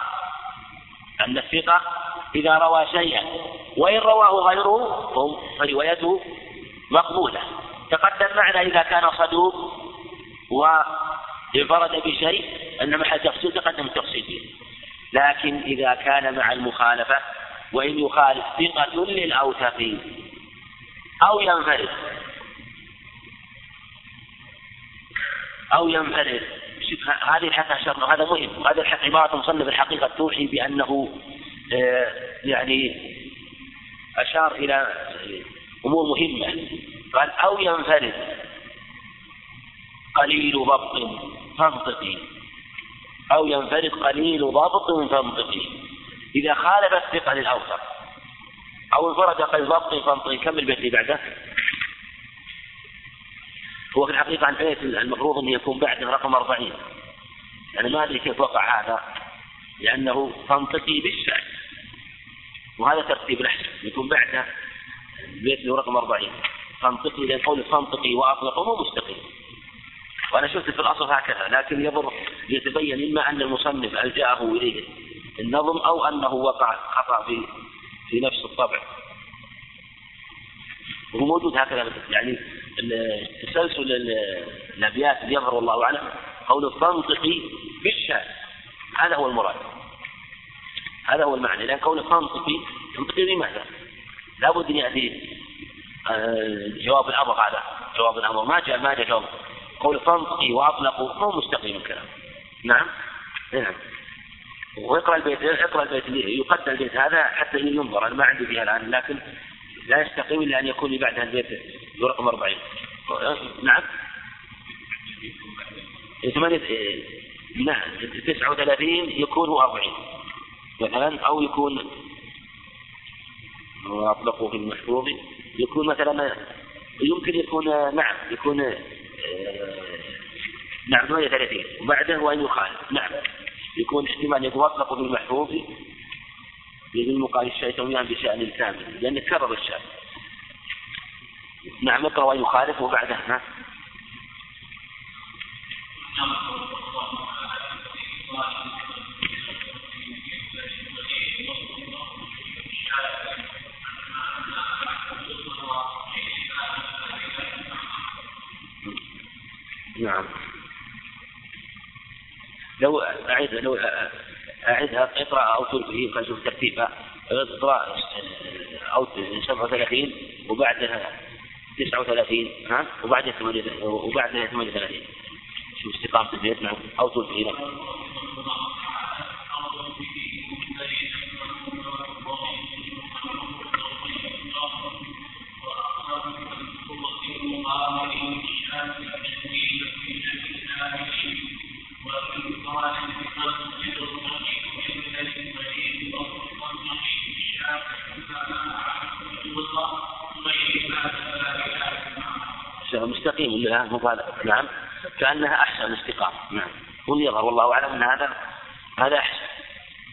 أن الثقة إذا روى شيئا وإن رواه غيره فروايته مقبولة. تقدم معنا إذا كان صدوق وانفرد بشيء أن محل تفصيل تقدم التفصيل. لكن إذا كان مع المخالفة وإن يخالف ثقة للأوثق أو ينفرد أو ينفرد هذه الحق شرط هذا مهم هذا عبارة مصنف الحقيقة توحي بأنه آه، يعني أشار إلى أمور مهمة. قال أو ينفرد قليل ضبط فانطقي. أو ينفرد قليل ضبط فانطقي. إذا خالف الثقة للأوثق أو انفرد قليل ضبط فانطقي كم البيت اللي بعده. هو في الحقيقة البيت المفروض أن يكون بعده رقم أربعين. يعني ما أدري كيف وقع هذا لأنه فانطقي بالشأن. وهذا ترتيب الأحسن يكون بعده البيت رقم أربعين. فانطقي لأن قول فانطقي وأطلق مو مستقيم. وأنا شفت في الأصل هكذا لكن يضر يتبين إما أن المصنف ألجأه إليه النظم أو أنه وقع خطأ في في نفس الطبع. وهو موجود هكذا يعني تسلسل الأبيات اللي يظهر والله أعلم قول فانطقي بالشاء هذا هو المراد. هذا هو المعنى. لأن قول فانطقي تنطقي بماذا؟ لابد أن يأتي آه، جواب الأمر هذا. جواب الأمر. ما جاء ما جاء جواب. قول فانطقي واطلقوا مو مستقيم الكلام. نعم. نعم. واقرأ البيت اقرأ البيت يقدم البيت هذا حتى ينظر. أنا ما عندي فيها الآن لكن لا يستقيم إلا أن يكون بعدها البيت رقم 40 نعم. ثمانية نعم 39 يكون هو 40 مثلا أو يكون وأطلقوا في المحفوظ يكون مثلا يمكن يكون نعم يكون نعم 38 وبعده وأن يخالف. نعم. يكون احتمال يكون أطلقوا المحفوظ بالمقال الشيء تميما بشأن الكامل لأن كرر الشأن. نعم اقرأ وأن يخالف وبعده ها؟ نعم. لو أعيد لو أعيدها اقرأ أو تلفي خلينا نشوف ترتيبها اقرأ أو 37 وبعدها 39 ها؟ وبعدها 38 وبعدها 38 شوف استقامة البيت نعم أو تلفي نعم مستقيم مقال نعم. كأنها أحسن الاستقامة. نعم. يظهر. والله أعلم أن هذا هذا أحسن.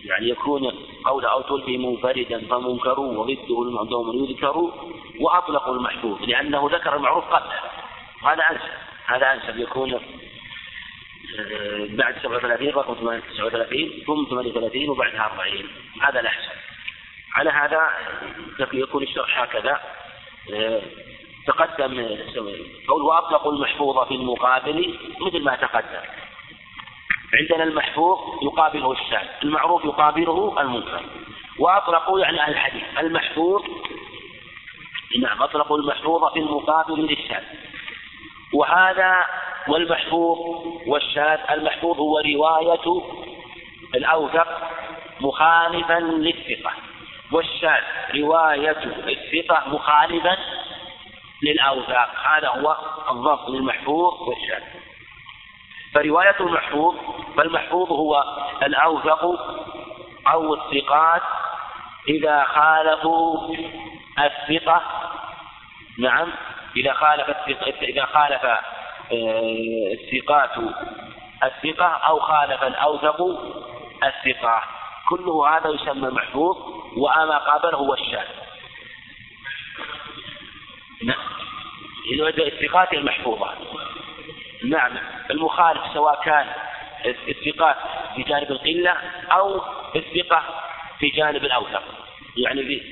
يعني يكون قول أو تلقي منفردا فمنكر وضده المعدوم يذكر وأطلقوا المحفوظ لأنه ذكر المعروف قبله هذا أنسب. هذا أنسب. يكون آه، بعد 37 رقم 39 ثم 38 وبعدها 40 هذا الأحسن. على هذا يكون الشرح هكذا. تقدم قول وأطلقوا المحفوظ في المقابل مثل ما تقدم. عندنا المحفوظ يقابله الشاذ المعروف يقابله المنكر. وأطلقوا يعني أهل الحديث المحفوظ نعم أطلقوا المحفوظ في المقابل للشاذ وهذا والمحفوظ والشاذ المحفوظ هو رواية الأوثق مخالفا للثقة. والشاذ رواية الثقة مخالفا للأوثاق. هذا هو الضبط للمحفوظ والشاذ. فرواية المحفوظ فالمحفوظ هو الأوثق أو الثقات إذا خالفوا الثقة. نعم إذا خالف إذا خالف آه، الثقات الثقة أو خالف الأوثق الثقة. كله هذا يسمى محفوظ وما قابله هو الشاذ نعم. الثقات المحفوظة نعم. المخالف سواء كان الثقات في جانب القلة أو الثقة في جانب الأوثق. يعني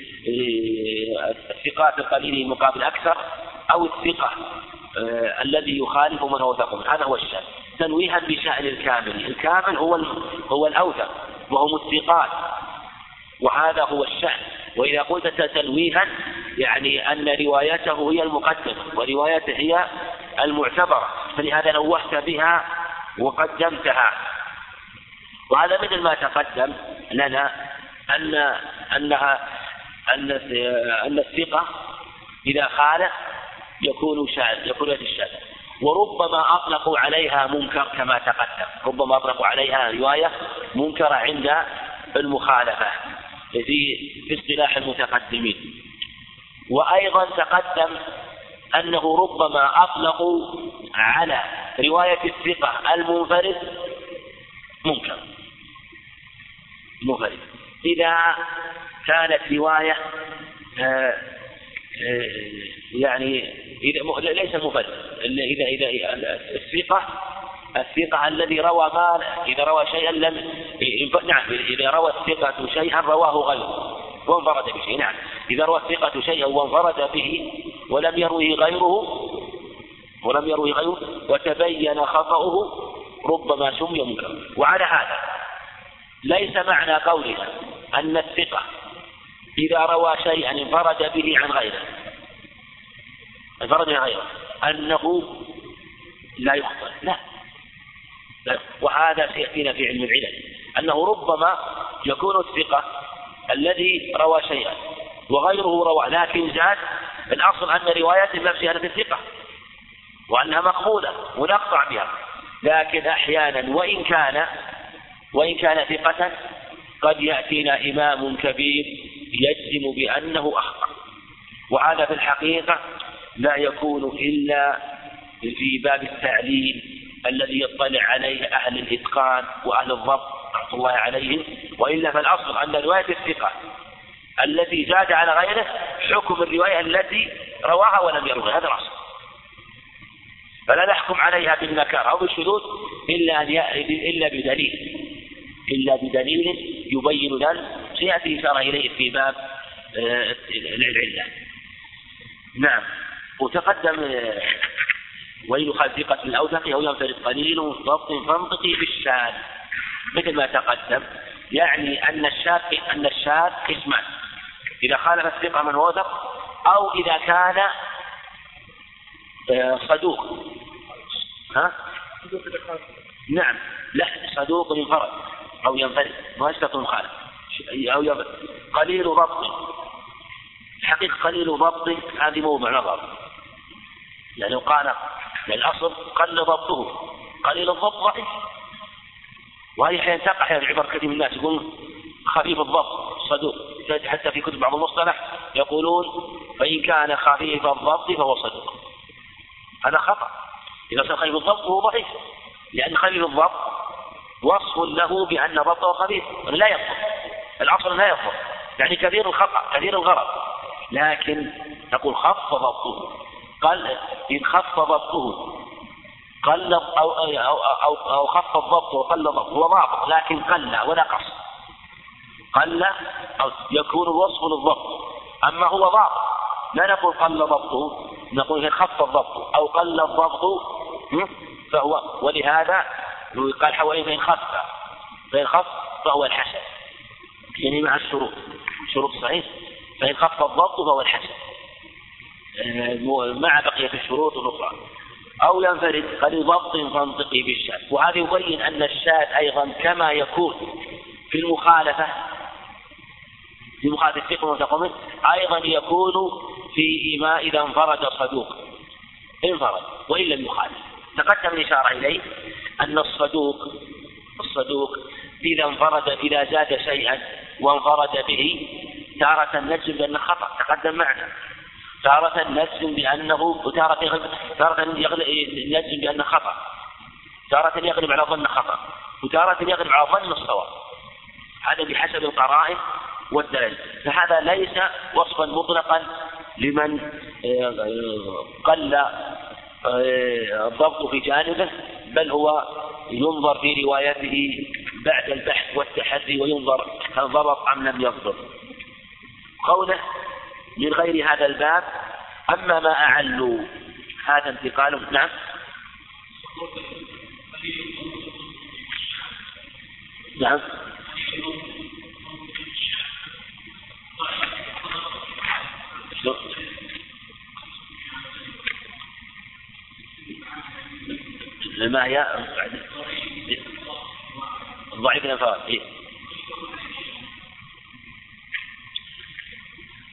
الثقات القليل مقابل أكثر أو الثقة آه الذي يخالف من هو هذا هو الشأن تنويها بشأن الكامل. الكامل هو هو الأوثق. وهم الثقات. وهذا هو الشأن. وإذا قلت تنويها يعني أن روايته هي المقدمة وروايته هي المعتبرة. فلهذا نوهت بها وقدمتها. وهذا مثل ما تقدم لنا أن أنها أن أن الثقة إذا خالف يكون شاذ يكون الشاذ وربما أطلقوا عليها منكر كما تقدم. ربما أطلقوا عليها رواية منكرة عند المخالفة. في في اصطلاح المتقدمين. وأيضا تقدم أنه ربما أطلقوا على رواية الثقة المنفرد منكر. منفرد. إذا كانت رواية آه، يعني إذا ليس منفرد إذا إذا الثقة الثقة الذي روى ما إذا روى شيئا لم نعم إذا روى الثقة شيئا رواه غيره وانفرد بشيء نعم. إذا روى الثقة شيئا وانفرد به ولم يروه غيره ولم يروه غيره وتبين خطأه ربما سمي منكرا وعلى هذا ليس معنى قولنا أن الثقة إذا روى شيئا انفرد به عن غيره. انفرد عن غيره. أنه لا يخطئ. لا. وهذا سيأتينا في علم العلل. أنه ربما يكون الثقة الذي روى شيئا وغيره روى. لكن زاد الأصل أن روايته ما بشهادة الثقة وأنها مقبولة ونقطع بها. لكن أحيانا وإن كان وإن كان ثقة قد يأتينا إمام كبير يجزم بأنه أخطأ. وهذا في الحقيقة لا يكون إلا في باب التعليل الذي يطلع عليه أهل الإتقان وأهل الضبط رحمة الله عليهم وإلا فالأصل أن رواية الثقة التي زاد على غيره حكم الرواية التي رواها ولم يروها هذا الأصل. فلا نحكم عليها بالنكار أو بالشذوذ إلا أن إلا بدليل إلا بدليل يبين لنا سيأتي إشارة إليه في باب آه، العلة. نعم. وتقدم آه، وإن ثقة الأوثق أو ينفرد قليل ضبط فانطقي بالشاذ. مثل ما تقدم يعني أن الشاذ أن الشاذ قسمان. إذا خالف الثقة من وثق أو إذا كان آه، صدوق. ها؟ نعم. لا صدوق ينفرد أو ينفرد. ما يستطيع مخالف أو قليل ضبط. الحقيقة قليل ضبط هذه موضع نظر يعني قال الأصل قل ضبطه. قليل الضبط ضعيف. وهذه أحيانا تقع في عبر كثير من الناس يقول خفيف الضبط. صدوق. حتى في كتب بعض المصطلح يقولون فإن كان خفيف الضبط فهو صدوق. هذا خطأ. إذا صار خفيف الضبط فهو ضعيف. لأن خفيف الضبط وصف له بأن ضبطه خفيف. لا يضبط. الأصل لا يضبط يعني كثير الخطأ كثير الغرض. لكن نقول خف ضبطه. قال إن خف ضبطه. قل أو أو أو, أو خف الضبط وقل ضبط. هو ضابط لكن قل ونقص قل أو يكون الوصف للضبط. أما هو ضابط لا نقول قل ضبطه. نقول إن خف الضبط أو قل الضبط فهو ولهذا قال حوالي فإن خف فإن خف فهو الحسن. يعني مع الشروط شروط صحيح. فإن خف الضبط فهو الحسن. آه، مع بقية الشروط الأخرى. أو ينفرد قال ضبط فانطقي بالشاذ وهذا يبين أن الشاذ أيضا كما يكون في المخالفة في مخالفة الثقة والتقوم أيضا يكون في ما إذا انفرد صدوق. انفرد وإن لم يخالف. تقدم الإشارة إليه أن الصدوق الصدوق إذا انفرد إذا زاد شيئا وانفرد به تارة نجم بأنه خطأ تقدم معنا. تارة نجزم بأنه وتارة تارة نجزم بأنه خطأ. تارة يغلب على ظن خطأ وتارة يغلب على ظن الصواب هذا بحسب القرائن والدلائل. فهذا ليس وصفا مطلقا لمن آه، قل آه، الضبط في جانبه بل هو ينظر في روايته بعد البحث والتحري وينظر هل ضبط أم لم يضبط قوله من غير هذا الباب أما ما أعلوا هذا انتقال نعم. نعم. ما هي ضعيف الانفراد إيه؟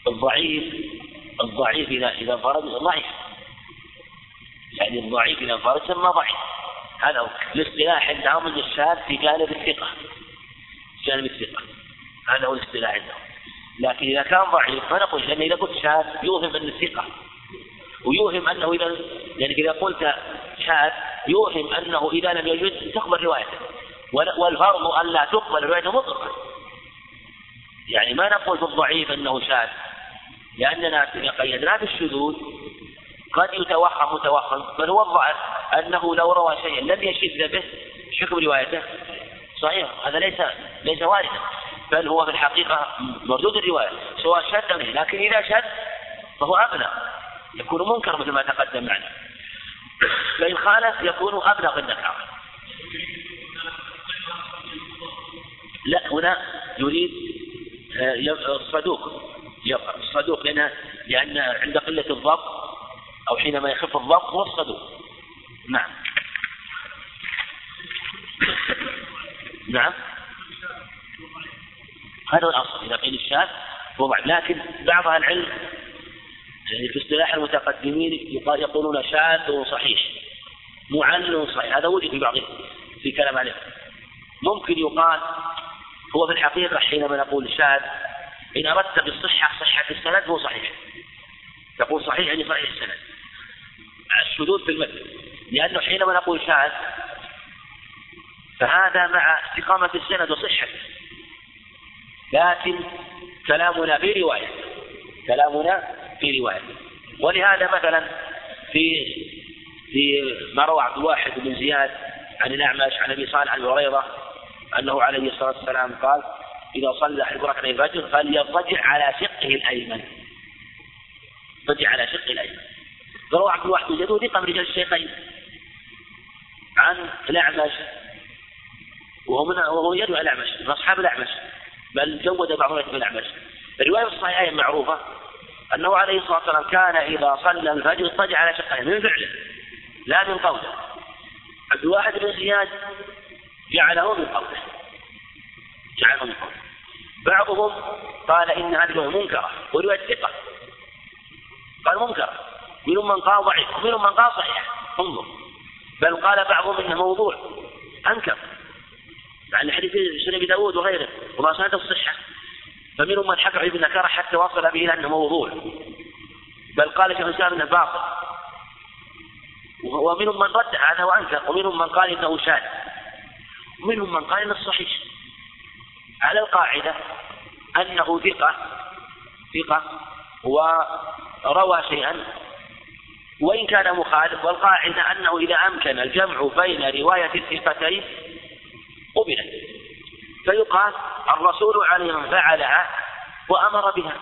الضعيف الضعيف إذا إذا انفرد ضعيف. يعني الضعيف إذا انفرد سمى ضعيف. هذا هو. الاصطلاح عندهم الشاذ في جانب الثقة. جانب الثقة. هذا هو الاصطلاح عندهم. لكن إذا كان ضعيف فنقول لأن إذا قلت شاذ يوهم أن الثقة. ويوهم أنه إذا يعني إذا قلت شاذ يوهم أنه إذا لم يجد تقبل روايته. والفرض أن لا تقبل روايته مطلقا. يعني ما نقول في الضعيف أنه شاذ لأننا إذا قيدناه بالشذوذ قد يتوهم متوهم بل هو الضعف أنه لو روى شيئا لم يشذ به حكم روايته صحيح هذا ليس ليس واردا بل هو في الحقيقة مردود الرواية سواء شذ منه لكن إذا شذ فهو أبلغ يكون منكر مثل ما تقدم معنا. فإن خالف يكون أبلغ النكارة لا هنا يريد آه، الصدوق الصدوق لأن عند قلة الضبط أو حينما يخف الضبط هو الصدوق. نعم. نعم. هذا هو الأصل إذا قيل الشاذ وضع لكن بعض أهل العلم في اصطلاح المتقدمين يقولون شاذ صحيح معلل صحيح. هذا وجد في بعضهم في كلام عليه. ممكن يقال هو في الحقيقة حينما نقول شاذ إن أردت بالصحة صحة السند هو صحيح. تقول صحيح يعني صحيح السند. الشذوذ في المتن لأنه حينما نقول شاذ فهذا مع استقامة السند وصحته. لكن كلامنا في رواية. كلامنا في رواية. ولهذا مثلا في في ما روى عبد الواحد بن زياد عن الأعمش عن أبي صالح عن هريرة أنه عليه الصلاة والسلام قال إذا صلى أحد ركعتي الفجر فليضطجع على شقه الأيمن. اضطجع على شقه الأيمن. فروى عبد الواحد بن من رجال الشيخين عن الأعمش وهو من وهو يدعو الأعمش من أصحاب الأعمش بل جود بعض رواية الأعمش. الرواية الصحيحة معروفة أنه عليه الصلاة والسلام كان إذا صلى الفجر اضطجع على شقه من فعله لا من قوله. عبد الواحد بن زياد جعله من قوله جعله من قوله بعضهم قال إن هذه الرواية منكرة ورواية ثقة قال منكرة. منهم من قال ضعيف ومنهم من قال صحيح. انظر. بل قال بعضهم انه موضوع أنكر. يعني حديث سنن أبي داود وغيره وما سند الصحة. فمنهم من حكم بالنكاره حتى وصل به إلى انه موضوع. بل قال شيخ الإسلام إنه باطل. ومنهم من رد هذا وأنكر. ومنهم من قال إنه شاذ. ومنهم من قال إنه صحيح. على القاعدة أنه ثقة ثقة وروى شيئا وإن كان مخالف والقاعدة أنه إذا أمكن الجمع بين رواية الثقتين قبلت. فيقال الرسول عليه فعلها وأمر بها.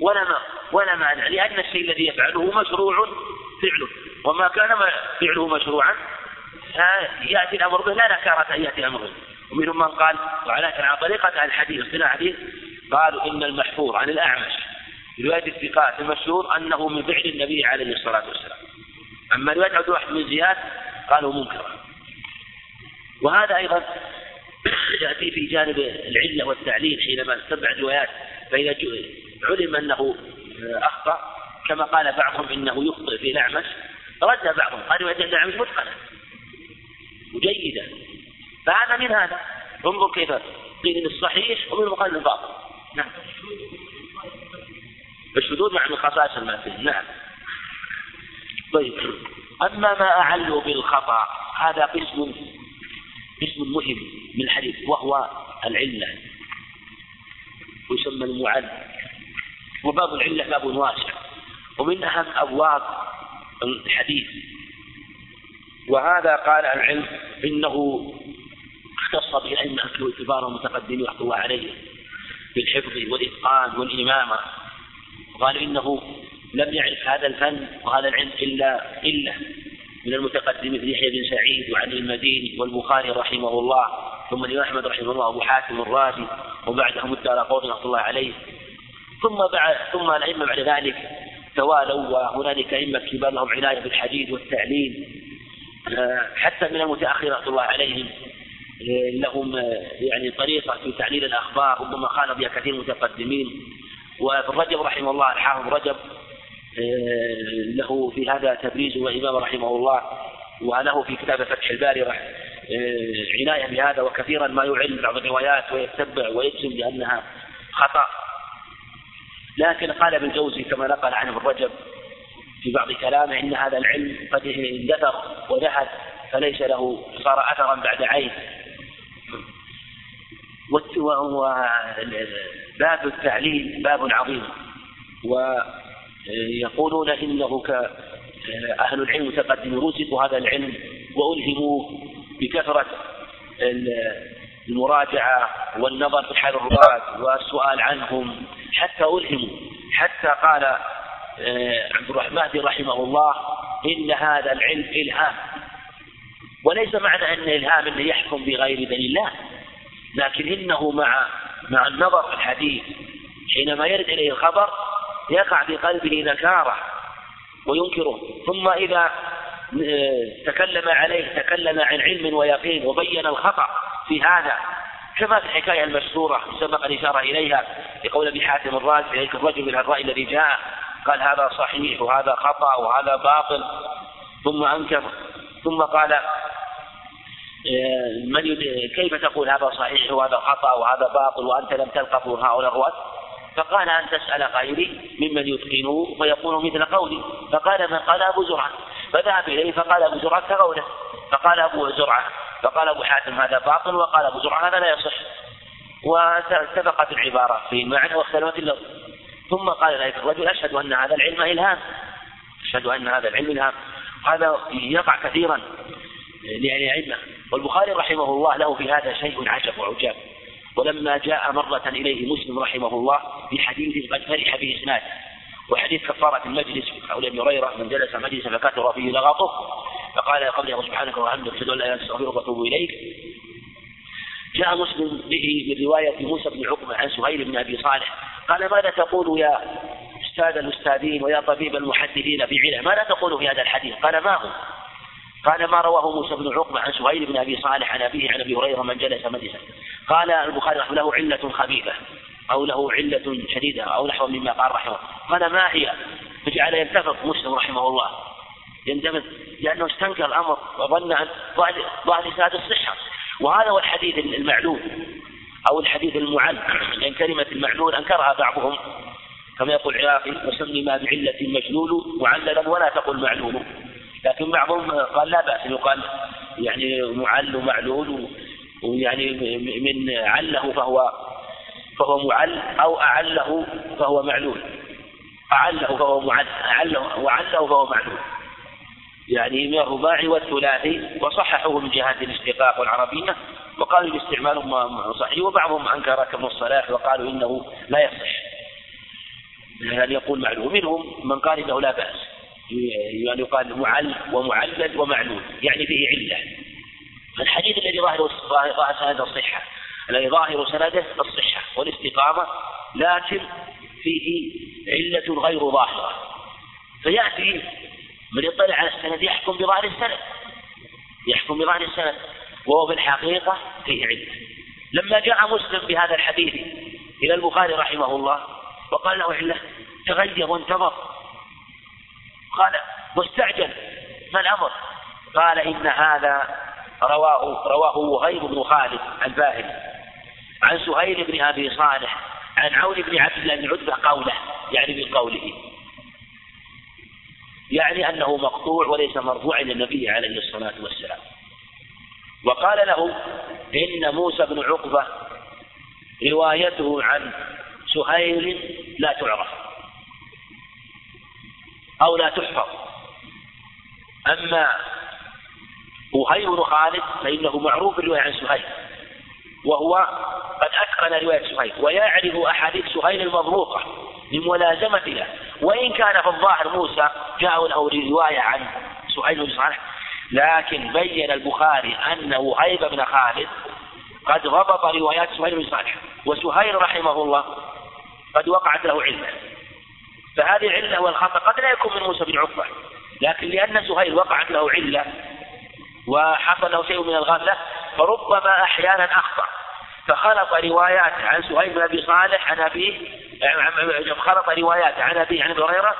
ولا ولا مانع لأن الشيء الذي يفعله مشروع فعله. وما كان فعله مشروعا يأتي الأمر به لا نكارة أن يأتي الأمر به. ومنهم من قال وعلى على طريقة الحديث اصطلاح الحديث قالوا إن المحفوظ عن الأعمش. رواية الثقات المشهور أنه من فعل النبي عليه الصلاة والسلام. أما رواية عبد الواحد بن زياد قالوا منكرا وهذا أيضا يأتي في جانب العلة والتعليل حينما تتبع الروايات فإذا علم أنه أخطأ كما قال بعضهم إنه يخطئ في الأعمش رد بعضهم قال رواية الأعمش متقنة. وجيدة فهذا من هذا. انظر كيف قيل الصحيح ومن قال الباطل نعم. الشذوذ مع من خصائص المأثم نعم. طيب. أما ما أعلوا بالخطأ هذا قسم قسم مهم من الحديث وهو العلة. ويسمى المعل. وباب العلة باب واسع. ومن أهم أبواب الحديث وهذا قال العلم إنه اختص به الأئمة الكبار المتقدمين رحمة الله عليه بالحفظ والإتقان والإمامة. وقال إنه لم يعرف هذا الفن وهذا العلم إلا إلا من المتقدمين مثل يحيى بن سعيد وعلي المديني والبخاري رحمه الله ثم الإمام أحمد رحمه الله أبو حاتم الرازي وبعدهم الدار قوم رحمة الله عليه. ثم بعد ثم الأئمة بعد ذلك توالوا وهنالك أئمة كبار لهم عناية بالحديث والتعليم حتى من المتأخرين رحمة الله عليهم آه، لهم آه، يعني طريقة في تعليل الأخبار ربما خالف بها كثير من المتقدمين. وابن رجب رحمه الله الحافظ رجب آه، له في هذا تبريز وإمام رحمه الله وله في كتاب فتح الباري عناية بهذا وكثيرا ما يعلم بعض الروايات ويتبع ويجزم بأنها خطأ. لكن قال ابن الجوزي كما نقل عنه ابن رجب في بعض كلامه إن هذا العلم قد اندثر وذهب فليس له صار أثرا بعد عين. باب التعليل باب عظيم. ويقولون إنه أهل العلم المتقدم رزقوا هذا العلم والهموا بكثرة المراجعة والنظر في حال الرواة والسؤال عنهم حتى ألهموا حتى قال عبد الرحمن رحمه الله إن هذا العلم إلهام. وليس معنى أن إلهام إنه يحكم بغير دليل الله لكن إنه مع مع النظر في الحديث حينما يرد إليه الخبر يقع في قلبه نكارة وينكره. ثم إذا آه، تكلم عليه تكلم عن علم ويقين وبين الخطأ في هذا كما في الحكاية المشهورة سبق الإشارة إليها لقول أبي حاتم الرازي ذلك الرجل من الرأي الذي جاء قال هذا صحيح وهذا خطأ وهذا باطل. ثم أنكر. ثم قال آه، من كيف تقول هذا صحيح وهذا خطأ وهذا باطل وأنت لم تلقف هؤلاء الرواة فقال أن تسأل غيري ممن يتقنه فيقول مثل قولي. فقال من قال أبو زرعة. فذهب إليه فقال أبو زرعة كقوله. فقال أبو زرعة فقال أبو حاتم هذا باطل وقال أبو زرعة هذا لا يصح. واتفقت العبارة في المعنى واختلفت اللفظ. ثم قال ذلك الرجل أشهد أن هذا العلم إلهام. أشهد أن هذا العلم إلهام. هذا يقع كثيرا لأئمة والبخاري رحمه الله له في هذا شيء عجب وعجاب. ولما جاء مرة إليه مسلم رحمه الله بحديث قد فرح به إسناده وحديث كفارة المجلس قول أبي هريرة من جلس مجلسا فكثر فيه لغطه فقال يا قبل سبحانك وبحمدك أشهد أن لا إله إلا أنت أستغفرك وأتوب إليك. جاء مسلم به من رواية موسى بن عقبة عن سهيل بن أبي صالح قال ماذا تقول يا أستاذ الأستاذين ويا طبيب المحدثين بعلم ماذا تقول في هذا الحديث؟ قال ما هو؟ قال ما رواه موسى بن عقبة عن سهيل بن أبي صالح عن أبيه عن أبي هريرة من جلس مجلسا قال البخاري رحمه له علة خبيثة أو له علة شديدة أو نحو مما قال رحمه قال ما هي؟ فجعل يلتفت مسلم رحمه الله. يندمج لأنه استنكر الأمر وظن أن ظاهر الصحة. وهذا هو الحديث المعلول أو الحديث المعل لأن كلمة المعلول أنكرها بعضهم. كما يقول العراقي وسمي ما بعلة مجلول معللا ولا تقل معلول. لكن بعضهم قال لا بأس. يقال يعني معل ومعلول ويعني من عله فهو فهو معل أو أعله فهو معلول. أعله فهو معل أعله وعله فهو معلول. يعني من الرباعي والثلاثي وصححوه من جهة الاشتقاق والعربية وقالوا الاستعمال صحيح وبعضهم أنكر كم الصلاح وقالوا إنه لا يصح. يعني يقول معلول منهم من قال إنه لا بأس. يعني يقال معل ومعلل ومعلول يعني فيه علة. الحديث الذي ظاهر ظاهر سند الصحة. الذي ظاهر سنده الصحة والاستقامة لكن فيه علة غير ظاهرة. فيأتي من يطلع على السند يحكم بظاهر السند. يحكم بظاهر السند. وهو في الحقيقة فيه علة لما جاء مسلم بهذا الحديث إلى البخاري رحمه الله وقال له علة تغير وانتظر. قال واستعجل ما الأمر؟ قال إن هذا رواه رواه وهيب بن خالد الباهلي عن سهيل بن أبي صالح عن عون بن عبد الله بن عتبة قوله يعني من قوله يعني أنه مقطوع وليس مرفوعا إلى النبي عليه الصلاة والسلام. وقال له إن موسى بن عقبة روايته عن سهيل لا تعرف أو لا تحفظ. أما وهيب بن خالد فإنه معروف بالرواية عن سهيل. وهو قد أتقن رواية سهيل ويعرف أحاديث سهيل المضبوطة لملازمة له وإن كان في الظاهر موسى جاء له رواية عن سهيل بن صالح. لكن بين البخاري أن وهيب بن خالد قد ضبط روايات سهيل بن صالح. وسهيل رحمه الله قد وقعت له علة. فهذه علة والخطأ قد لا يكون من موسى بن عقبة. لكن لأن سهيل وقعت له علة وحصل له شيء من الغفلة فربما أحيانا أخطأ. فخلط روايات عن سهيل بن أبي صالح عن أبيه خلط روايات عن أبيه عن أبي هريرة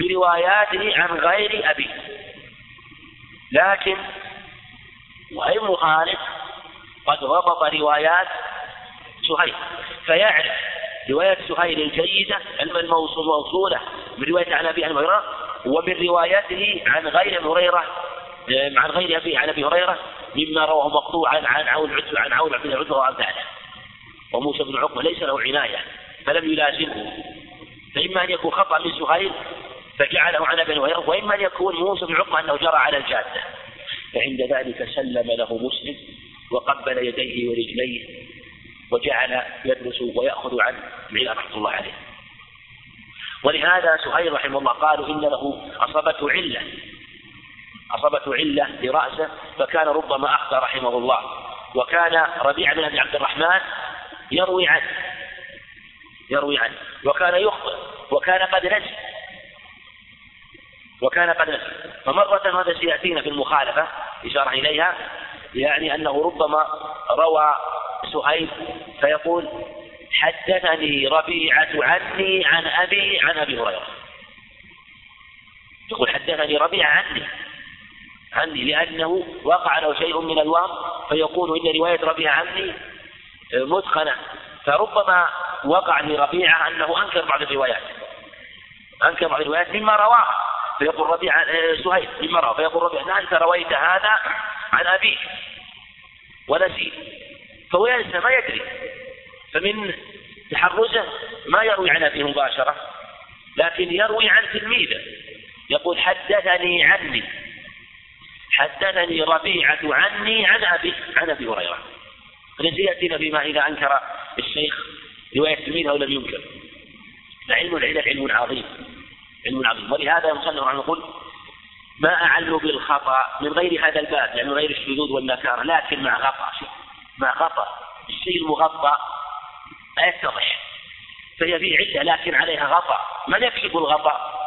برواياته عن غير أبيه. لكن وهيب بن خالد قد ضبط روايات سهيل. فيعرف رواية سهيل الجيدة الموصولة من رواية عن أبي هريرة ومن روايته عن غير هريرة عن غير أبي عن أبي هريرة مما رواه مقطوعا عن عون عتبة عن عون بن عتبة وأمثاله وموسى بن عقبة ليس له عناية فلم يلازمه. فإما أن يكون خطأ من سهيل فجعله عن أبي هريرة وإما أن يكون موسى بن عقبة أنه جرى على الجادة. فعند ذلك سلم له مسلم وقبل يديه ورجليه وجعل يدرس ويأخذ عن ابن رحمة الله عليه. ولهذا سهيل رحمه الله قالوا إن له أصابته علة. أصابته علة لرأسه فكان ربما أخطأ رحمه الله. وكان ربيع بن أبي عبد الرحمن يروي عنه يروي عنه. وكان يخطئ وكان قد نسي. وكان قد نسي. فمرة هذا سيأتينا في المخالفة إشارة إليها يعني أنه ربما روى سهيل فيقول حدثني ربيعة عني عن أبي عن أبي هريرة. يقول حدثني ربيعة عني. عني لأنه وقع له شيء من الوهم فيقول إن رواية ربيعة عني متقنة فربما وقع لربيعة أنه أنكر بعض الروايات. أنكر بعض الروايات مما رواه. فيقول ربيعة سهيل مما رواه. فيقول ربيعة أنت رويت هذا عن أبيك ونسيت. فهو ينسى ما يدري. فمن تحرزه ما يروي عن أبيه مباشرة لكن يروي عن تلميذه. يقول حدثني عني. حدثني ربيعة عني عن أبي عن أبي هريرة. يأتينا فيما إذا أنكر الشيخ رواية تلميذه لم ينكر. فعلم العلل علم عظيم. علم عظيم. ولهذا المصنف رحمه يقول ما أعل بالخطأ من غير هذا الباب يعني من غير الشذوذ والنكارة لكن مع غطاء مع غطاء الشيء المغطى لا يتضح. فهي في علة لكن عليها غطاء من يكشف الغطاء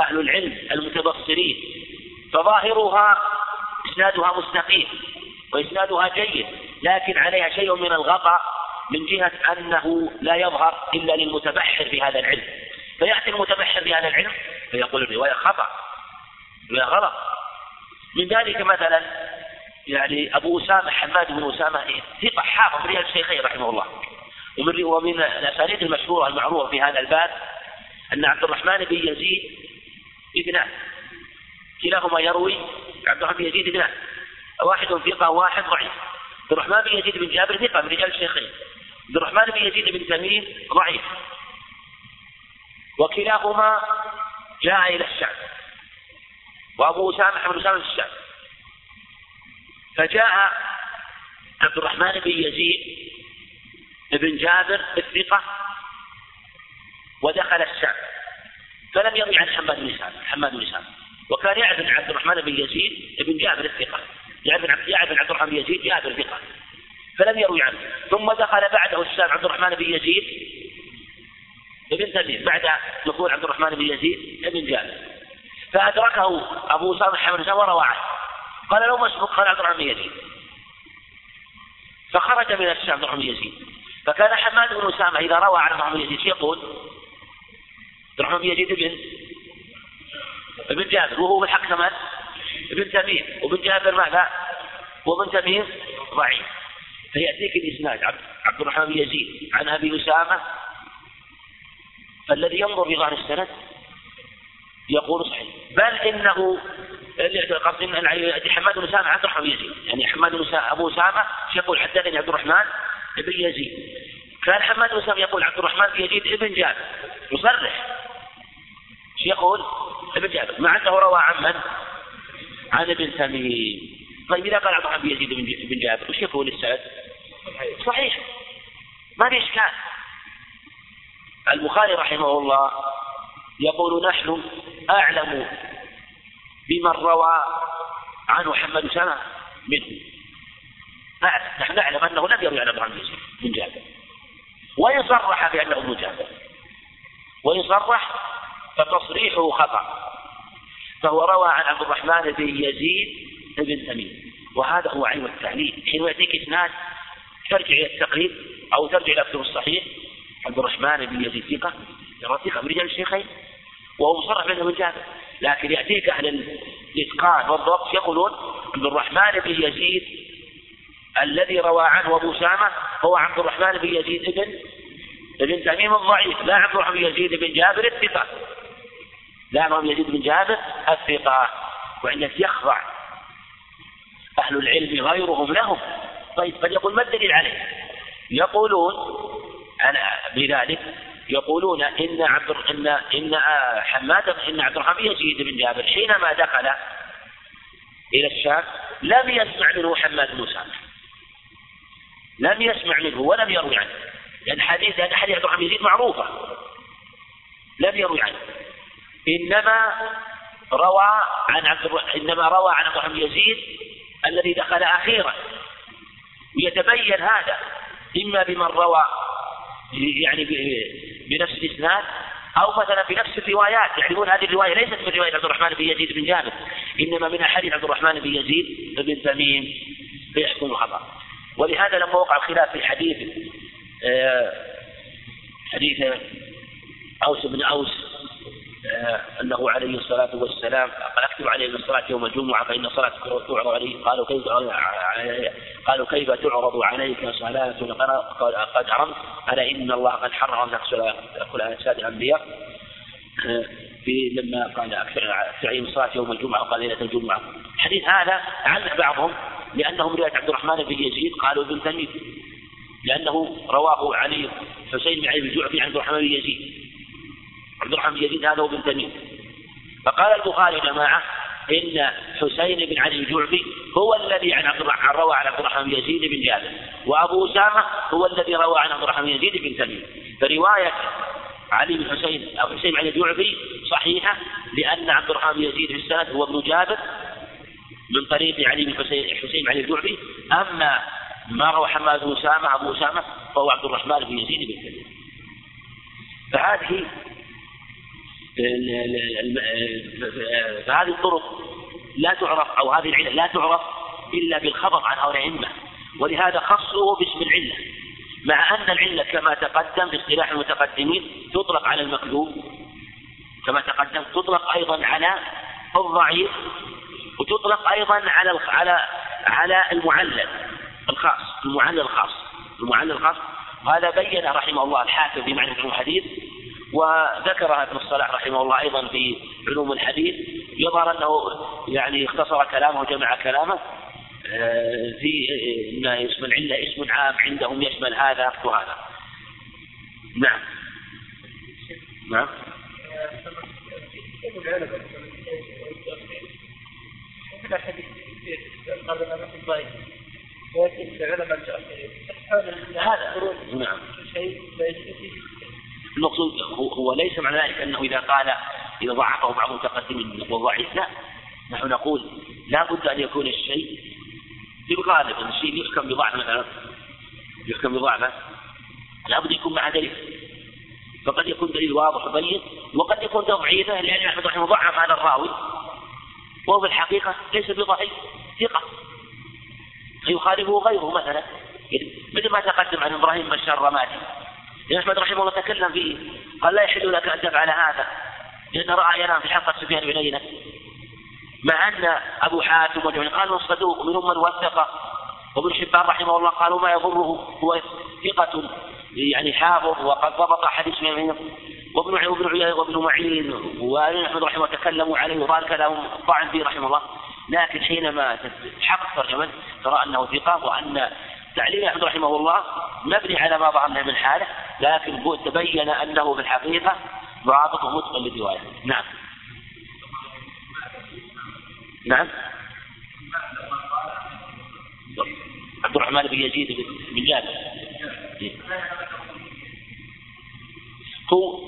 أهل العلم المتبصرين. فظاهرها إسنادها مستقيم وإسنادها جيد لكن عليها شيء من الغطاء من جهة أنه لا يظهر إلا للمتبحر بهذا العلم. فيأتي المتبحر بهذا العلم فيقول الرواية خطأ لا غلط. من ذلك مثلا يعني أبو أسامة حماد بن أسامة ثقة حافظ رجال الشيخين رحمه الله. ومن ومن الأسانيد المشهورة المعروفة في هذا الباب أن عبد الرحمن بن يزيد ابنان كلاهما يروي عبد الرحمن بن يزيد ابنان واحد ثقة وواحد ضعيف. عبد الرحمن بن يزيد بن جابر ثقة من رجال الشيخين عبد الرحمن بن يزيد بن تميم ضعيف. وكلاهما جاء إلى الشام وأبو أسامة حمد أسامة في فجاء عبد الرحمن بن يزيد بن جابر الثقة ودخل الشام فلم يروي عن حماد بن سالم حماد بن سالم وكان يعرف عبد الرحمن بن يزيد بن جابر الثقة. يعرف عبد الرحمن بن يزيد جابر الثقة. فلم يروي عنه. ثم دخل بعده الشام عبد الرحمن بن يزيد بن تميم بعد دخول عبد الرحمن بن يزيد بن جابر. فأدركه أبو أسامة حمد وروى عنه. قال لو مسبوق قال عبد الرحمن بن يزيد. فخرج من الشام عبد الرحمن بن يزيد. فكان حماد بن أسامة إذا روى عن عبد الرحمن بن يزيد يقول عبد الرحمن بن يزيد بن ابن جابر وهو بالحق كمان ابن تميم. وابن جابر ماذا؟ وابن تميم ضعيف. فيأتيك الإسناد عبد الرحمن بن يزيد عن أبي أسامة فالذي ينظر في ظاهر السند يقول صحيح. بل إنه قصد ان حماد بن أسامة عبد الرحمن بن يزيد. يعني حماد بن أبو أسامة يقول حدثني عبد الرحمن بن يزيد. كان حماد بن أسامة يقول عبد الرحمن بن يزيد ابن جابر. يصرح. يقول ابن جابر مع أنه روى عن من؟ عن ابن تميم طيب إذا قال عبد الرحمن بن يزيد بن جابر وش يقول السند؟ صحيح. ما في إشكال. البخاري رحمه الله يقول نحن أعلم بمن روى عن محمد أسامة منه. نحن نعلم أنه لم يروي عن بن يزيد بن جابر. وإن صرح بأنه ابن جابر. وإن صرح فتصريحه خطأ. فهو روى عن عبد الرحمن بن يزيد بن تميم وهذا هو عين التعليل حين يأتيك إسناد ترجع إلى التقريب أو ترجع إلى الكتب الصحيح. عبد الرحمن بن يزيد ثقة يرى ثقة من رجال الشيخين وهو مصرح ابن جابر. لكن يأتيك أهل الإتقان والضبط يقولون عبد الرحمن بن يزيد الذي روى عنه أبو سامة هو عبد الرحمن بن يزيد بن ابن تميم الضعيف لا عبد الرحمن بن يزيد بن جابر الثقة. لا عبد الرحمن بن يزيد بن جابر الثقة. وعندك يخضع أهل العلم غيرهم لهم. طيب قد يقول ما الدليل عليه؟ يقولون أنا بذلك يقولون إن عبد إن إن حماد إن عبد الرحمن يزيد بن جابر. حينما دخل إلى الشام لم يسمع منه حماد بن لم يسمع منه ولم يروي عنه. لأن حديث لأن حديث عبد الرحمن يزيد معروفة. لم يروي عنه. إنما روى عن عبد إنما روى عن عبد الرحمن يزيد الذي دخل أخيرا. ويتبين هذا إما بمن روى يعني بنفس الإسناد أو مثلا بنفس الروايات. يعرفون هذه الرواية ليست من رواية عبد الرحمن بن يزيد بن جابر إنما من حديث عبد الرحمن بن يزيد بن تميم فيحكم الخطأ ولهذا لما وقع الخلاف في حديث آه، حديث أوس بن أوس أنه عليه الصلاة والسلام قال أكتب عليه الصلاة يوم الجمعة فإن صلاة تعرض عليه. قالوا كيف قالوا كيف تعرض عليك صلاة قد عرمت ألا إن الله قد حرم أن تأكل أجساد الأنبياء. آه، في لما قال عليهم الصلاة يوم الجمعة وقال ليلة الجمعة. الحديث هذا علق بعضهم لأنه من رواية عبد الرحمن بن يزيد قالوا ابن تميم لأنه رواه علي حسين بن علي بن جعفي عن عبد الرحمن بن يزيد. بن يزيد هذا هو تميم. فقال البخاري جماعة إن حسين بن علي الجعفي هو الذي عن عبد الرحمن روى عن عبد الرحمن يزيد بن جابر وأبو أسامة هو الذي روى عن عبد الرحمن يزيد بن تميم. فرواية علي بن حسين أو حسين بن علي الجعفي صحيحة لأن عبد الرحمن يزيد في السند هو ابن جابر من طريق علي بن حسين حسين بن علي الجعفي. أما ما روى حماد بن أسامة أبو أسامة فهو عبد الرحمن بن يزيد بن تميم. فهذه فهذه الطرق لا تعرف أو هذه العلة لا تعرف إلا بالخبر عن هؤلاء الأئمة ولهذا خصوا باسم العلة. مع أن العلة كما تقدم في اصطلاح المتقدمين تطلق على المكذوب كما تقدم تطلق أيضا على الضعيف وتطلق أيضا على على على المعلل الخاص المعلل الخاص المعلل الخاص. هذا بين رحمه الله الحاكم في معرفة الحديث وذكرها ابن الصلاح رحمه الله أيضا في علوم الحديث يظهر أنه يعني اختصر كلامه وجمع كلامه آه، في ان اسم العله اسم عام عندهم يشمل هذا وهذا. نعم. نعم. هذا نعم المقصود هو ليس معنى ذلك أنه إذا قال إذا ضعفه بعض المتقدمين هو ضعيف لا نحن نقول لا بد أن يكون الشيء في الغالب أن الشيء يحكم بضعف مثلا يحكم بضعفه لا بد يكون مع دليل. فقد يكون دليل واضح وبين وقد يكون تضعيفه لأن احمد رحمه ضعف هذا الراوي. وهو في الحقيقة ليس بضعيف ثقة. فيخالفه غيره مثلا. مثل ما تقدم عن إبراهيم بن الرمادي. احمد رحمه الله تكلم فيه قال لا يحل لك أن تفعل هذا لأن راى ينام في حلقه سفيان بن عيينه مع أن أبو حاتم وجمع قالوا صدوق منهم من وثق. وابن حبان رحمه الله قالوا ما يضره هو ثقة يعني حافظ وقد ضبط حديث وابن وابن وابن معين. وابن أحمد رحمه الله تكلموا عليه وذلك لهم طعن فيه رحمه الله. لكن حينما تحقق ترجمة ترى أنه ثقة وأن تعليم أحمد رحمه الله مبني على ما ظهر من حاله لكن تبين أنه في الحقيقة ضابط ومتقن للرواية. نعم. نعم. عبد الرحمن بن يزيد بن جابر. هو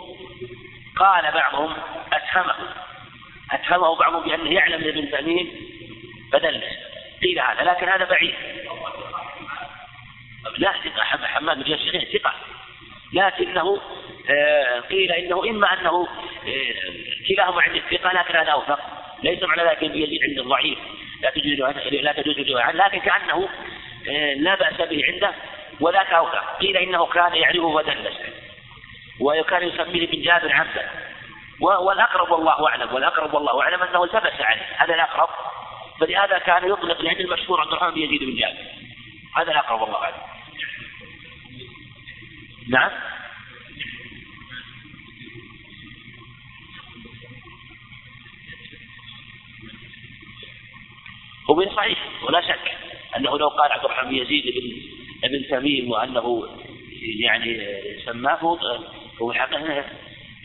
قال بعضهم أتهمه. أتهمه بعضهم بأنه يعلم ابن تميم فدلس قيل هذا لكن هذا بعيد. لا ثقة حماد بن جابر ثقة. لكنه آه، قيل إنه إما أنه آه، كلاهما عند الثقة لكن هذا أوثق. ليس معنى ذلك يزيد عند الضعيف لا تجوز لا تجوز لكن كأنه آه، لا بأس به عنده وذاك أوثق. قيل إنه كان يعرفه ودلس وكان يسميه بن جابر عبدا والأقرب والله أعلم والأقرب والله أعلم أنه التبس عليه. هذا الأقرب فلهذا كان يطلق لأن المشهور عبد الرحمن بن يزيد بن جابر. هذا الاقرب والله اعلم نعم. هو صحيح ولا شك أنه لو قال عبد الرحمن يزيد بن ابن تميم وأنه يعني سماه هو حقيقة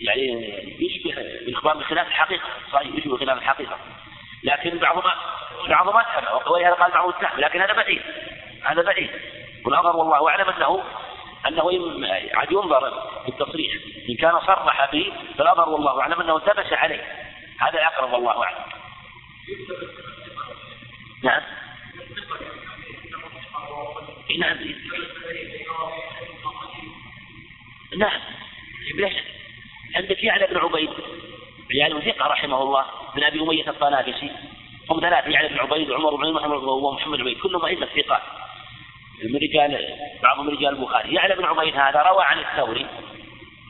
يعني يشبه بالاخبار بخلاف الحقيقة. صحيح يشبه بخلاف الحقيقة. لكن بعضهم بعضهم اتهم ولهذا قال بعضهم لكن هذا بعيد. هذا بعيد. والاظهر والله أعلم انه أنه عاد ينظر بالتصريح. إن كان صرح به فالاظهر والله أعلم أنه التبس عليه. هذا الأقرب والله أعلم. نعم. نعم. نعم. عندك يعلى بن عبيد يعني ثقة رحمه الله من أبي أمية الطنافسي هم ثلاثة يعلى بن عبيد وعمر بن محمد ومحمد بن عبيد كلهم أئمة ثقات من رجال بعضهم رجال البخاري يعلى بن عبيد هذا روى عن الثوري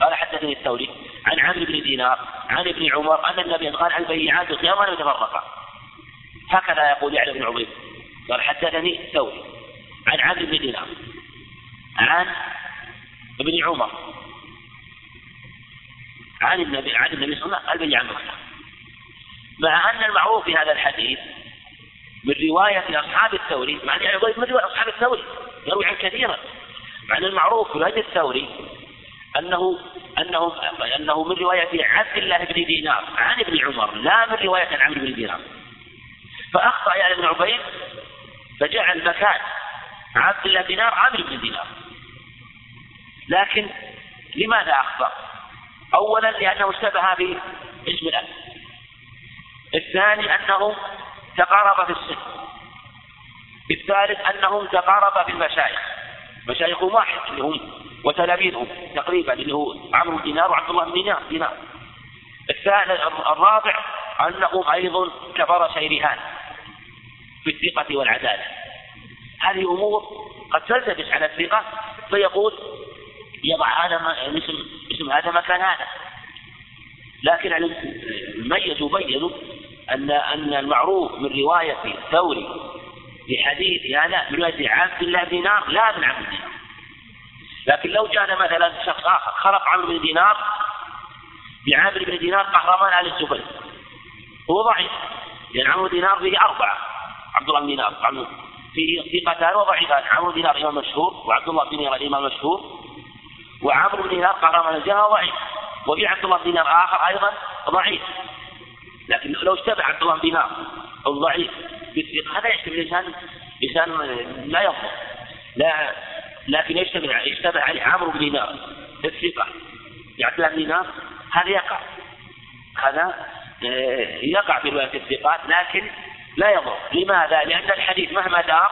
قال حدثني الثوري عن عمرو بن دينار عن ابن عمر أن النبي قال البيعات القيامة يتفرقا. هكذا يقول يعلى بن عبيد. قال حدثني الثوري عن عمرو بن دينار عن ابن عمر عن النبي عن النبي صلى الله عليه وسلم البيع عن مع أن المعروف في هذا الحديث من رواية أصحاب الثوري مع أن من رواية أصحاب الثوري يروي عن كثيرا. مع أن المعروف في رواية الثوري أنه أنه أنه من رواية عبد الله بن دينار عن ابن عمر لا من رواية عن عمرو بن دينار. فأخطأ يعني ابن عبيد فجعل مكان عبد الله بن دينار عامر بن دينار. لكن لماذا أخطأ؟ أولا لأنه اشتبه باسم الأب. الثاني أنه تقارب في السن الثالث أنهم تقارب في المشايخ. مشايخهم واحد اللي هم وتلاميذهم تقريبا اللي هو عمرو دينار وعبد الله بن دينار دينار. الثالث الرابع أنهم أيضا كبر شيرهان في الثقة والعدالة. هذه أمور قد تلتبس على الثقة فيقول يضع هذا اسم اسم هذا مكان هذا. لكن ميزوا بينوا أن أن المعروف من رواية الثوري لحديث هذا من رواية عبد الله بن دينار لا من عبد دينار. لكن لو جاء مثلا شخص آخر خلق عمرو بن دينار بعامر بن دينار قهرمان آل الزبير. هو ضعيف لأن عمرو دينار فيه أربعة. عبد الله بن دينار فيه ثقتان وضعيفان عمرو بن دينار إمام مشهور وعبد الله بن دينار إمام مشهور. وعمرو بن دينار قهرمان الجهة ضعيف وفي عبد الله بن دينار آخر أيضا ضعيف. لكن لو اشتبه عبد الله بن الضعيف بالثقة هذا يشتبه الإنسان إنسان لا يضبط لا لكن يشتبه يشتبه عليه عمرو بن دينار. الثقة. عبد الله بن هذا يقع. هذا آه، يقع في رواية الثقات لكن لا يضر. لماذا؟ لأن الحديث مهما دار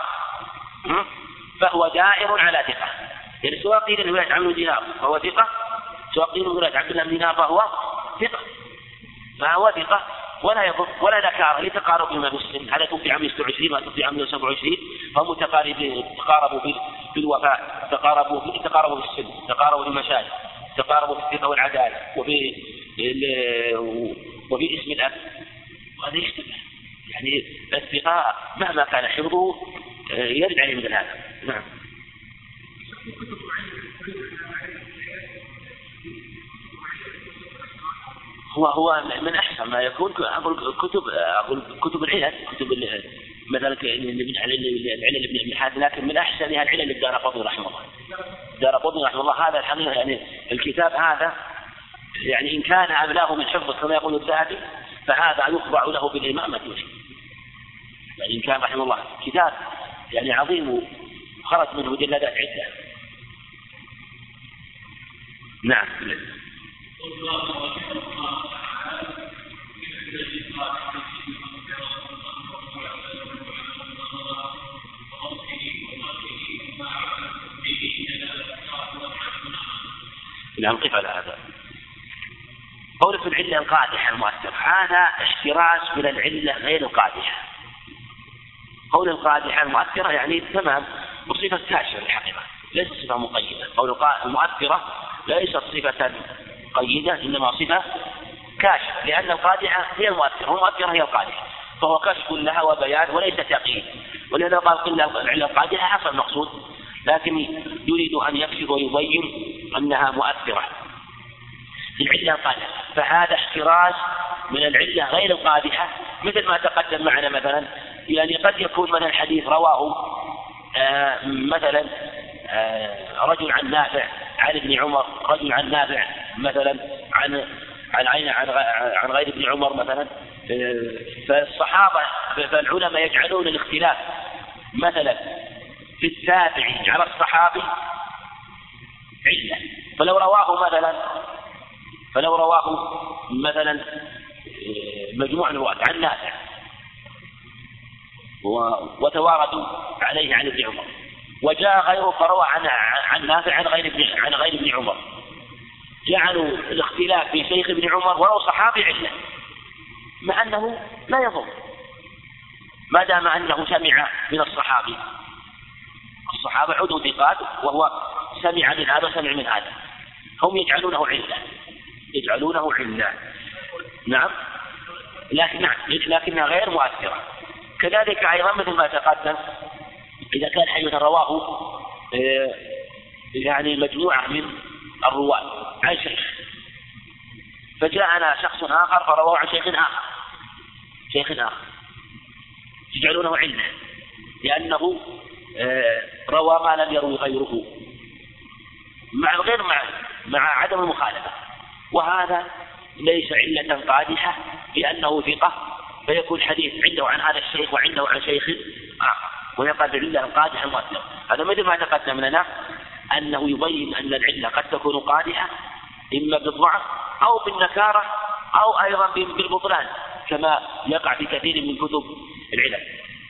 فهو دائر على ثقة. يعني سواء قيل من رواية عمرو بن دينار فهو ثقة سواء قيل رواية عبد الله بن دينار فهو ثقة. فهو ثقة. ولا يضر ولا نكارة لتقاربهما في السن هذا توفي عام 26 وهذا توفي عام 27 فهم متقاربين تقاربوا في الوفاء. تقاربوا في تقاربوا في السن. تقاربوا في المشايخ. تقاربوا في الثقة والعدالة. وفي وفي اسم الأب. وهذا يشتبه يعني الثقة مهما كان حفظه يرد عليه مثل هذا. نعم. هو هو من أحسن ما يكون أقول كتب أقول كتب العلل كتب مثلا العلل ابن ابي حاتم لكن من احسنها العلل للدار قطني رحمه الله. دار قطني رحمه الله هذا الحقيقة يعني الكتاب هذا يعني إن كان املاه من حفظه كما يقول الذهبي فهذا يخضع له بالإمامة يعني إن كان رحمه الله كتاب يعني عظيم خرج منه مجلدات عدة. نعم. نعم قف على هذا. قول في العلة القادحة المؤثرة هذا احتراز من العلة غير القادحة. قول القادحة المؤثرة يعني تمام. وصفة كاشفة الحقيقة. ليست صفة مقيدة. قول المؤثرة ليست صفة قيدة إنما صفة كاشفة لأن القادحة هي المؤثرة والمؤثرة هي القادحة. فهو كشف لها وبيان وليس تقييد. ولهذا قال قلنا العلة القادحة حصل المقصود لكن يريد أن يكشف ويبين أنها مؤثرة العلة القادحة. فهذا احتراز من العلة غير القادحة مثل ما تقدم معنا مثلا يعني قد يكون من الحديث رواه آه مثلا رجل عن نافع عن ابن عمر رجل عن نافع مثلا عن عن عين عن عن غير ابن عمر مثلا. فالصحابة فالعلماء يجعلون الاختلاف مثلا في التابع على الصحابي علة فلو رواه مثلا فلو رواه مثلا مجموع الرواة عن نافع وتواردوا عليه عن ابن عمر. وجاء غيره فروى عن عن نافع عن غير ابن عن غير ابن عمر. جعلوا الاختلاف في شيخ ابن عمر ولو صحابي علة مع أنه لا يضر. ما دام أنه سمع من الصحابي. الصحابة عدوا ثقات وهو سمع من هذا وسمع من هذا. هم يجعلونه علة يجعلونه علة نعم. لكن نعم لكنها غير مؤثرة. كذلك أيضا مثل ما تقدم إذا كان حديثا رواه آه، يعني مجموعة من الرواة. عن شيخ. فجاءنا شخص آخر فرواه عن شيخ آخر. شيخ آخر. يجعلونه علة لأنه آه، روى ما لم يروي غيره. مع غير مع مع عدم المخالفة. وهذا ليس علة قادحة لأنه ثقة فيكون حديث عنده عن هذا الشيخ وعنده عن شيخ آخر. ويقع العلة القادحة المؤثرة هذا مثل ما تقدم لنا؟ أنه يبين أن العلة قد تكون قادحة إما بالضعف أو بالنكارة أو أيضا بالبطلان كما يقع في كثير من كتب العلل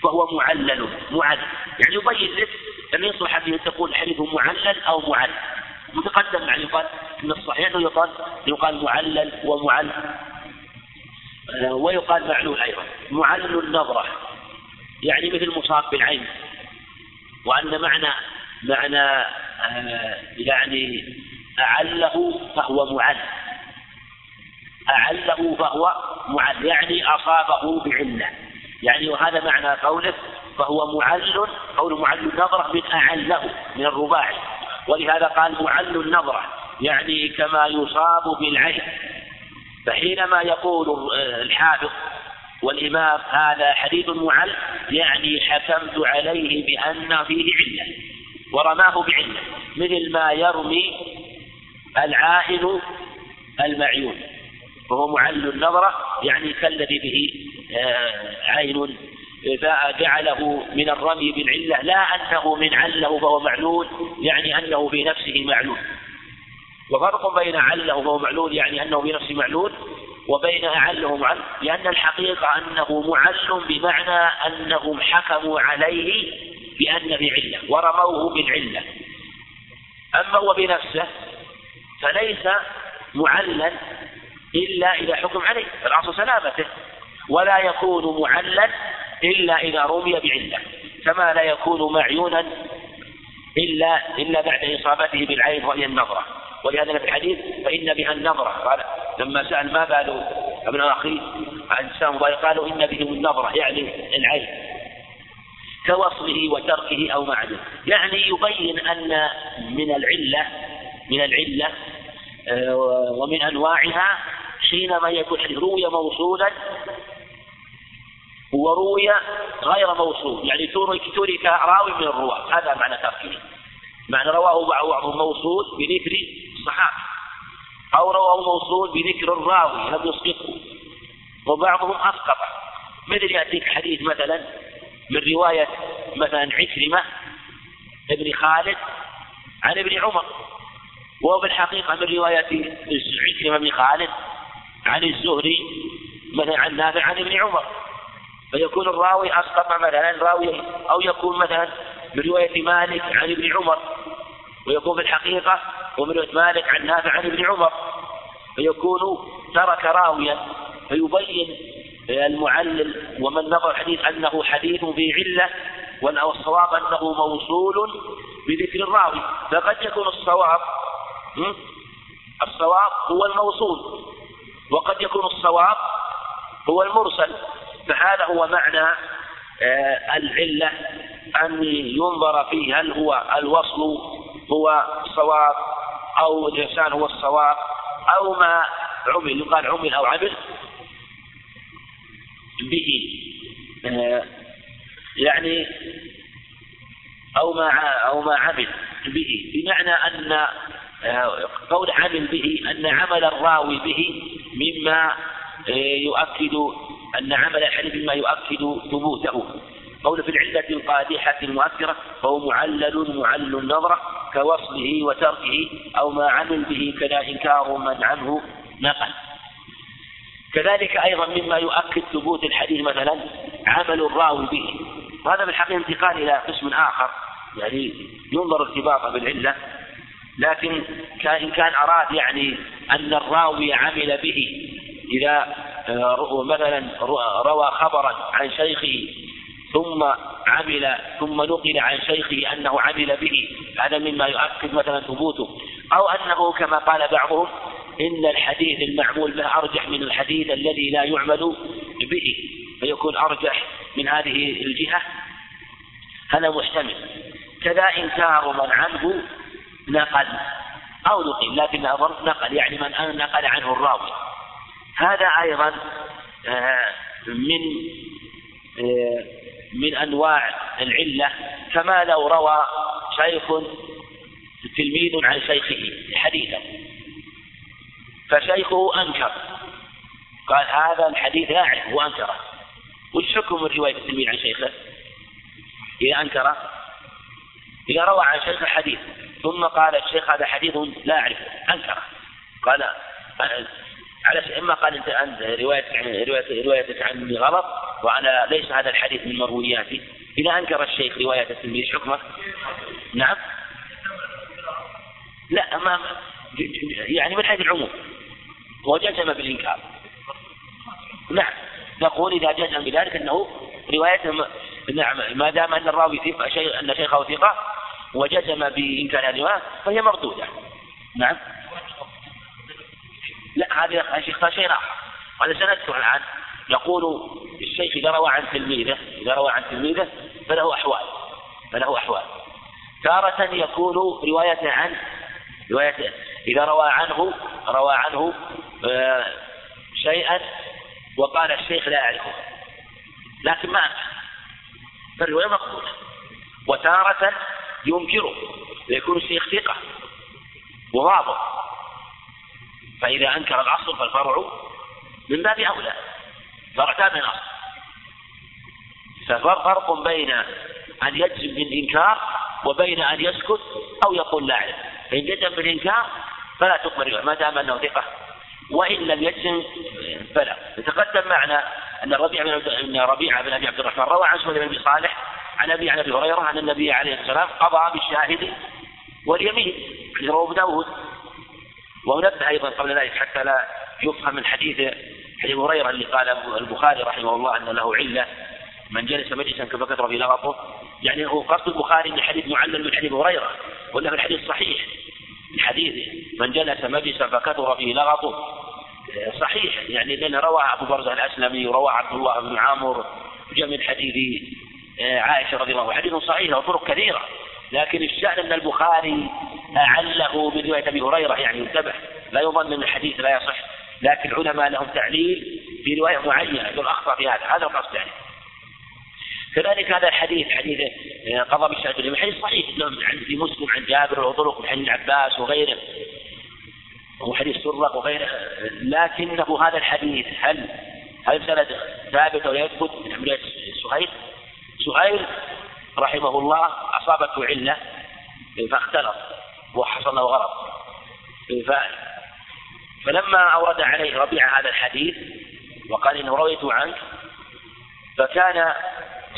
فهو معلل معلل يعني يبين لك أن يصلح فيه تقول حديث معلل أو معلل متقدم يعني يقال من الصحيح أنه يقال يقال معلل ومعلل. آه، ويقال معلول أيضا. معلل النظرة يعني مثل مصاب بالعين. وأن معنى معنى آه، يعني أعله فهو معل. أعله فهو معل. يعني أصابه بعلة. يعني وهذا معنى قوله فهو معل قول معل النظرة من أعله من الرباعي. ولهذا قال معل النظرة. يعني كما يصاب بالعين. فحينما يقول الحافظ والإمام هذا حديث معل يعني حكمت عليه بأن فيه علة ورماه بعلة مثل ما يرمي العائن المعيون وهو معل النظرة يعني كالذي به آه، عين فجعله من الرمي بالعلة لا أنه من عله فهو معلول يعني أنه في نفسه معلول. وفرق بين عله فهو معلول يعني أنه في نفسه معلول وبين أعله معل لأن الحقيقة أنه معل بمعنى أنهم حكموا عليه بأن في علة ورموه بالعلة أما هو بنفسه فليس معلا إلا إذا حكم عليه الأصل سلامته. ولا يكون معلا إلا إذا رمي بعلة كما لا يكون معيونا إلا إلا بعد إصابته بالعين وهي النظرة. ولهذا في الحديث فإن بها النظرة. قال لما سأل ما بال ابن أخي عن سام قالوا إن بهم النظرة يعني العين كوصله وتركه أو معدن يعني يبين أن من العلة من العلة آه، ومن أنواعها حينما يكون الحديث روي موصولا وروي غير موصول. يعني ترك راوي من الرواة. هذا معنى تركه. معنى رواه بعضهم موصول بذكر الصحابي أو رواه موصول بذكر الراوي لم يسقطه. وبعضهم أسقطه مثل يأتيك حديث مثلا من رواية مثلا عكرمة ابن خالد عن ابن عمر؟ وهو بالحقيقة من رواية عكرمة بن خالد عن الزهري مثلا عن نافع عن ابن عمر. فيكون الراوي أسقط مثلا راوي أو يكون مثلا من رواية مالك عن ابن عمر ويكون في الحقيقة ومن رواية مالك عن نافع عن ابن عمر. فيكون ترك راويا فيبين المعلل ومن نظر الحديث أنه حديث في علة والصواب أنه موصول بذكر الراوي. فقد يكون الصواب الصواب هو الموصول وقد يكون الصواب هو المرسل. فهذا هو معنى آه، العلة. أن ينظر فيه هل هو الوصل هو الصواب أو الإحسان هو الصواب أو ما عمل يقال عمل أو عمل به. آه، يعني أو ما أو ما عمل به. بمعنى أن آه، قول عمل به أن عمل الراوي به مما يؤكد أن عمل الحديث مما يؤكد ثبوته. قول في العلة القادحة المؤثرة فهو معلل معل النظرة كوصله وتركه أو ما عمل به كلا إنكار من عنه نقل. كذلك أيضا مما يؤكد ثبوت الحديث مثلا عمل الراوي به. وهذا بالحقيقة انتقال إلى قسم آخر يعني ينظر ارتباطه بالعلة لكن إن كان أراد يعني أن الراوي عمل به إذا آه، مثلا روى خبرا عن شيخه ثم عمل ثم نقل عن شيخه أنه عمل به. هذا مما يؤكد مثلا ثبوته. أو أنه كما قال بعضهم إن الحديث المعمول به أرجح من الحديث الذي لا يعمل به. فيكون أرجح من هذه الجهة. هذا محتمل. كذا إنكار من عنه نقل أو نقل لكن أظن نقل يعني من نقل عنه الراوي. هذا أيضا آه، من آه، من أنواع العلة كما لو روى شيخ تلميذ عن شيخه حديثا فشيخه أنكر. قال هذا الحديث لا أعرفه وأنكره وش حكم رواية التلميذ عن شيخه؟ إذا أنكر إذا روى عن شيخ حديث ثم قال الشيخ هذا حديث لا أعرفه أنكره. قال على إما قال أنت عن رواية رواية روايتك عني غلط وأنا ليس هذا الحديث من مروياتي. إذا أنكر الشيخ رواية التلميذ حكمة. نعم. لا ما يعني من حيث العموم. وجزم بالإنكار. نعم. نقول إذا جزم بذلك أنه روايته نعم ما دام أن الراوي ثقة شيء أن شيخه ثقة وجزم بإنكار الرواية فهي مردودة. نعم. لا هذا الشيخ شيء آخر. هذا سنذكر الآن. يقول الشيخ إذا روى عن تلميذه إذا روى عن تلميذه فله أحوال. فله أحوال. تارة يكون رواية عن رواية إذا روى عنه روى عنه آه، شيئا وقال الشيخ لا أعرفه. لكن ما أنكر فالرواية مقبولة. وتارة ينكره. ويكون الشيخ ثقة. وواضح. فإذا أنكر الأصل فالفرع من باب أولى. فرع من الأصل. ففرق بين أن يجزم بالإنكار وبين أن يسكت أو يقول لا أعلم فإن جزم بالإنكار فلا تقبل ما دام أنه ثقة. وإن لم يجزم فلا. يتقدم معنا أن الربيع بن ربيعة بن أبي عبد الرحمن روى عن سهيل بن أبي صالح عن أبي عن أبي هريرة أن النبي عليه السلام قضى بالشاهد واليمين في رواه أبو داود. ونبه أيضا قبل ذلك حتى لا يفهم من حديث حديث هريرة اللي قال البخاري رحمه الله أن له علة من جلس مجلسا كفكثر في لغطه. يعني هو قصد البخاري ان الحديث معلل من حديث هريرة ولا في الحديث صحيح؟ الحديث من جلس مجلسا فكثر فيه لغطه. صحيح يعني لأن روى أبو برزة الأسلمي وروى عبد الله بن عامر من حديث آه، عائشة رضي الله عنها. حديث صحيح وطرق كثيرة. لكن الشأن أن البخاري أعله من رواية أبي هريرة يعني انتبه لا يظن أن الحديث لا يصح لكن العلماء لهم تعليل في رواية معينة يقول أخطأ في هذا. هذا القصد يعني. كذلك هذا الحديث حديث آه، قضى بالشهادة حديث صحيح في مسلم عن جابر وطرق من حديث العباس وغيره. وحديث سرق وغيره. لكنه هذا الحديث هل هل سند ثابت ولا يثبت؟ من حملية سهيل؟ سهيل رحمه الله أصابته علة فاختلط وحصل غلط فلما أورد عليه ربيع هذا الحديث وقال إنه رويته عنك فكان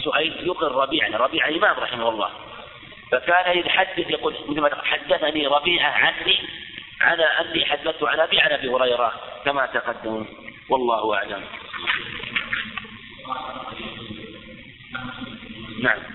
سهيل يقر ربيعا ربيع الإمام رحمه الله. فكان يتحدث يقول مثل حدثني ربيعة عني على أني حدثت عن أبي عن أبي هريرة كما تقدم. والله أعلم. نعم.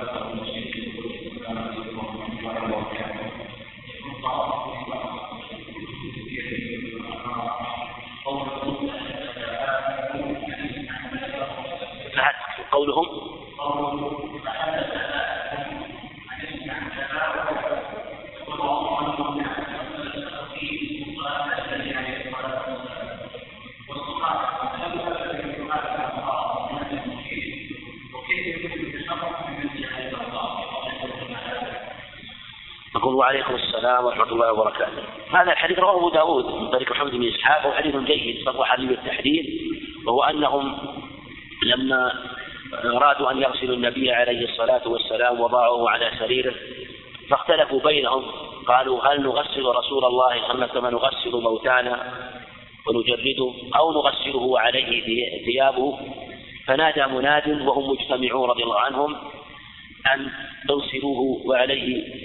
وعليكم السلام ورحمة الله وبركاته. هذا الحديث رواه أبو داود من طريق محمد بن إسحاق وهو حديث جيد صرح به التحديد وهو أنهم لما أرادوا أن يغسلوا النبي عليه الصلاة والسلام وضعوه على سريره فاختلفوا بينهم قالوا هل نغسل رسول الله كما نغسل موتانا ونجرده أو نغسله عليه ثيابه؟ فنادى مناد وهم مجتمعون رضي الله عنهم أن تغسلوه وعليه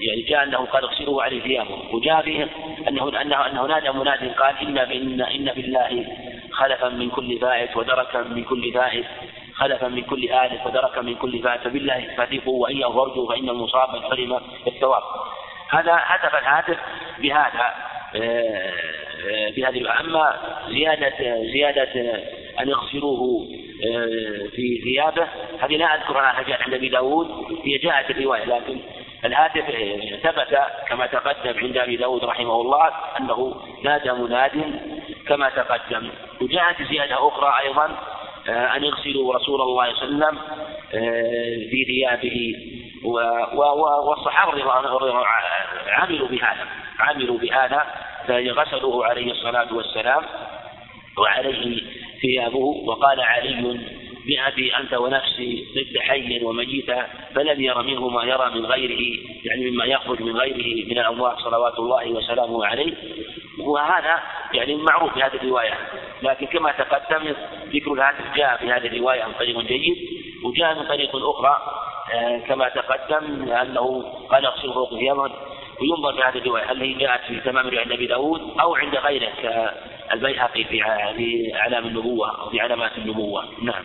يعني جاء انه قد اغسلوه عليه ثيابه. وجاء فيه انه انه أنه نادى مناد قال إن ان إن بالله خلفا من كل فائت ودركا من كل فائت خلفا من كل آلف ودركا من كل فائت فبالله فاتقوا وإن يغفروا فإن المصاب من حرم الثواب. هذا هدف الهاتف بهذا آه، بهذه أما زيادة زيادة أن يغسلوه آه، في ثيابه هذه لا أذكرها جاءت عند أبي داود هي جاءت الرواية لكن الهاتف ثبت كما تقدم عند أبي داود رحمه الله أنه نادى مناد كما تقدم. وجاءت زيادة أخرى أيضا أن يغسلوا رسول الله صلى الله عليه وسلم في ثيابه عنهم عملوا بهذا عملوا بهذا فغسلوه عليه الصلاة والسلام وعليه ثيابه وقال علي بأبي أنت ونفسي ضد حي وميتا فلم ير منه ما يرى من غيره يعني مما يخرج من غيره من الأموات صلوات الله وسلامه عليه. وهذا يعني معروف في هذه الرواية. لكن كما تقدم ذكر الهاتف جاء في هذه الرواية عن طريق جيد وجاء من طريق أخرى آه، كما تقدم أنه قال اغسل فوق ثيابه وينظر في هذه الرواية هل هي جاءت في تمام عند أبي داود أو عند غيره كالبيهقي في أعلام النبوة أو في علامات النبوة. نعم.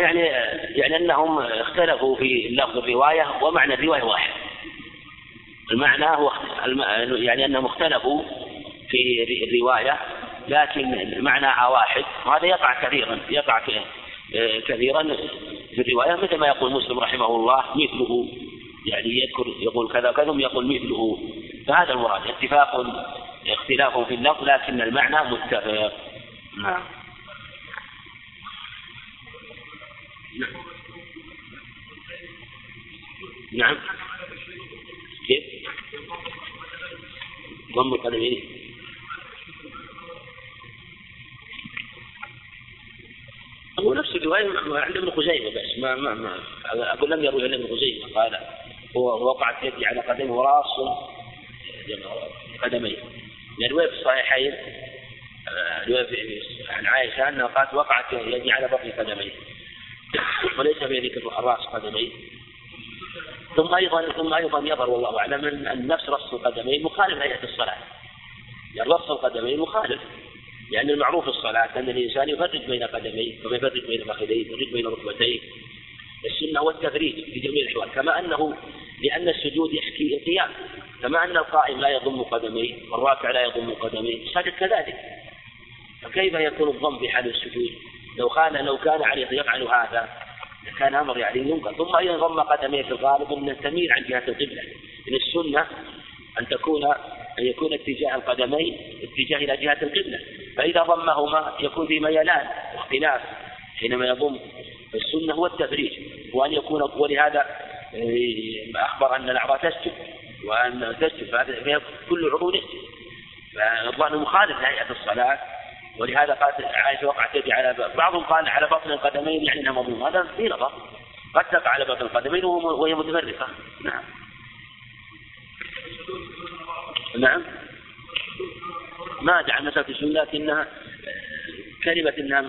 يعني يعني أنهم اختلفوا في لفظ الرواية ومعنى الرواية واحد. المعنى هو يعني أنهم اختلفوا في الرواية لكن معناها واحد وهذا يقع كثيرا يقع كثيرا في الرواية مثل ما يقول مسلم رحمه الله مثله يعني يذكر يقول كذا كذا يقول مثله. فهذا المراد اتفاق اختلاف في اللفظ لكن المعنى متفق. نعم. نعم. كيف؟ ضم القدمين هو نفس الرواية عند ابن خزيمة بس ما ما ما أقول لم يروي عند ابن خزيمة قال هو وقعت يدي على قدمه وراس قدميه. يعني رواية في الصحيحين رواية عن عائشة أنها قالت وقعت يدي على بطن قدميه. وليس في الراس قدميه. ثم أيضا ثم أيضا يظهر والله أعلم ان نفس رص القدمين مخالف هيئه الصلاة. يعني رص القدمين مخالف. لأن المعروف في الصلاة أن الإنسان يفرج بين قدميه كما يفرج بين فخذيه يفرج بين ركبتيه. السنة هو التفريج في جميع الأحوال. كما انه لأن السجود يحكي القيام. كما أن القائم لا يضم قدميه والراكع لا يضم قدميه. الساجد كذلك. فكيف يكون الضم في حال السجود؟ لو كان لو كان عليه يفعل هذا كان أمر يعني ينقل ثم أيضا ضم قدميه في الغالب إن تميل عن جهة القبلة. من السنة أن تكون أن يكون اتجاه القدمين اتجاه إلى جهة القبلة. فإذا ضمهما يكون في ميلان واختلاف حينما يضم السنة هو التفريج. وأن يكون ولهذا آه، أخبر أن الأعضاء تسجد وأن تسجد فهذا كل عضو يسجد فالظن مخالف لهيئه الصلاة. ولهذا قالت عائشة وقعت يدي على بعضهم قال على بطن القدمين يعني إنها مضمومة هذا في نظر. قد تقع على بطن القدمين وهي متفرقة. نعم. نعم. ما دعا مسألة السنة لكنها كلمة إنها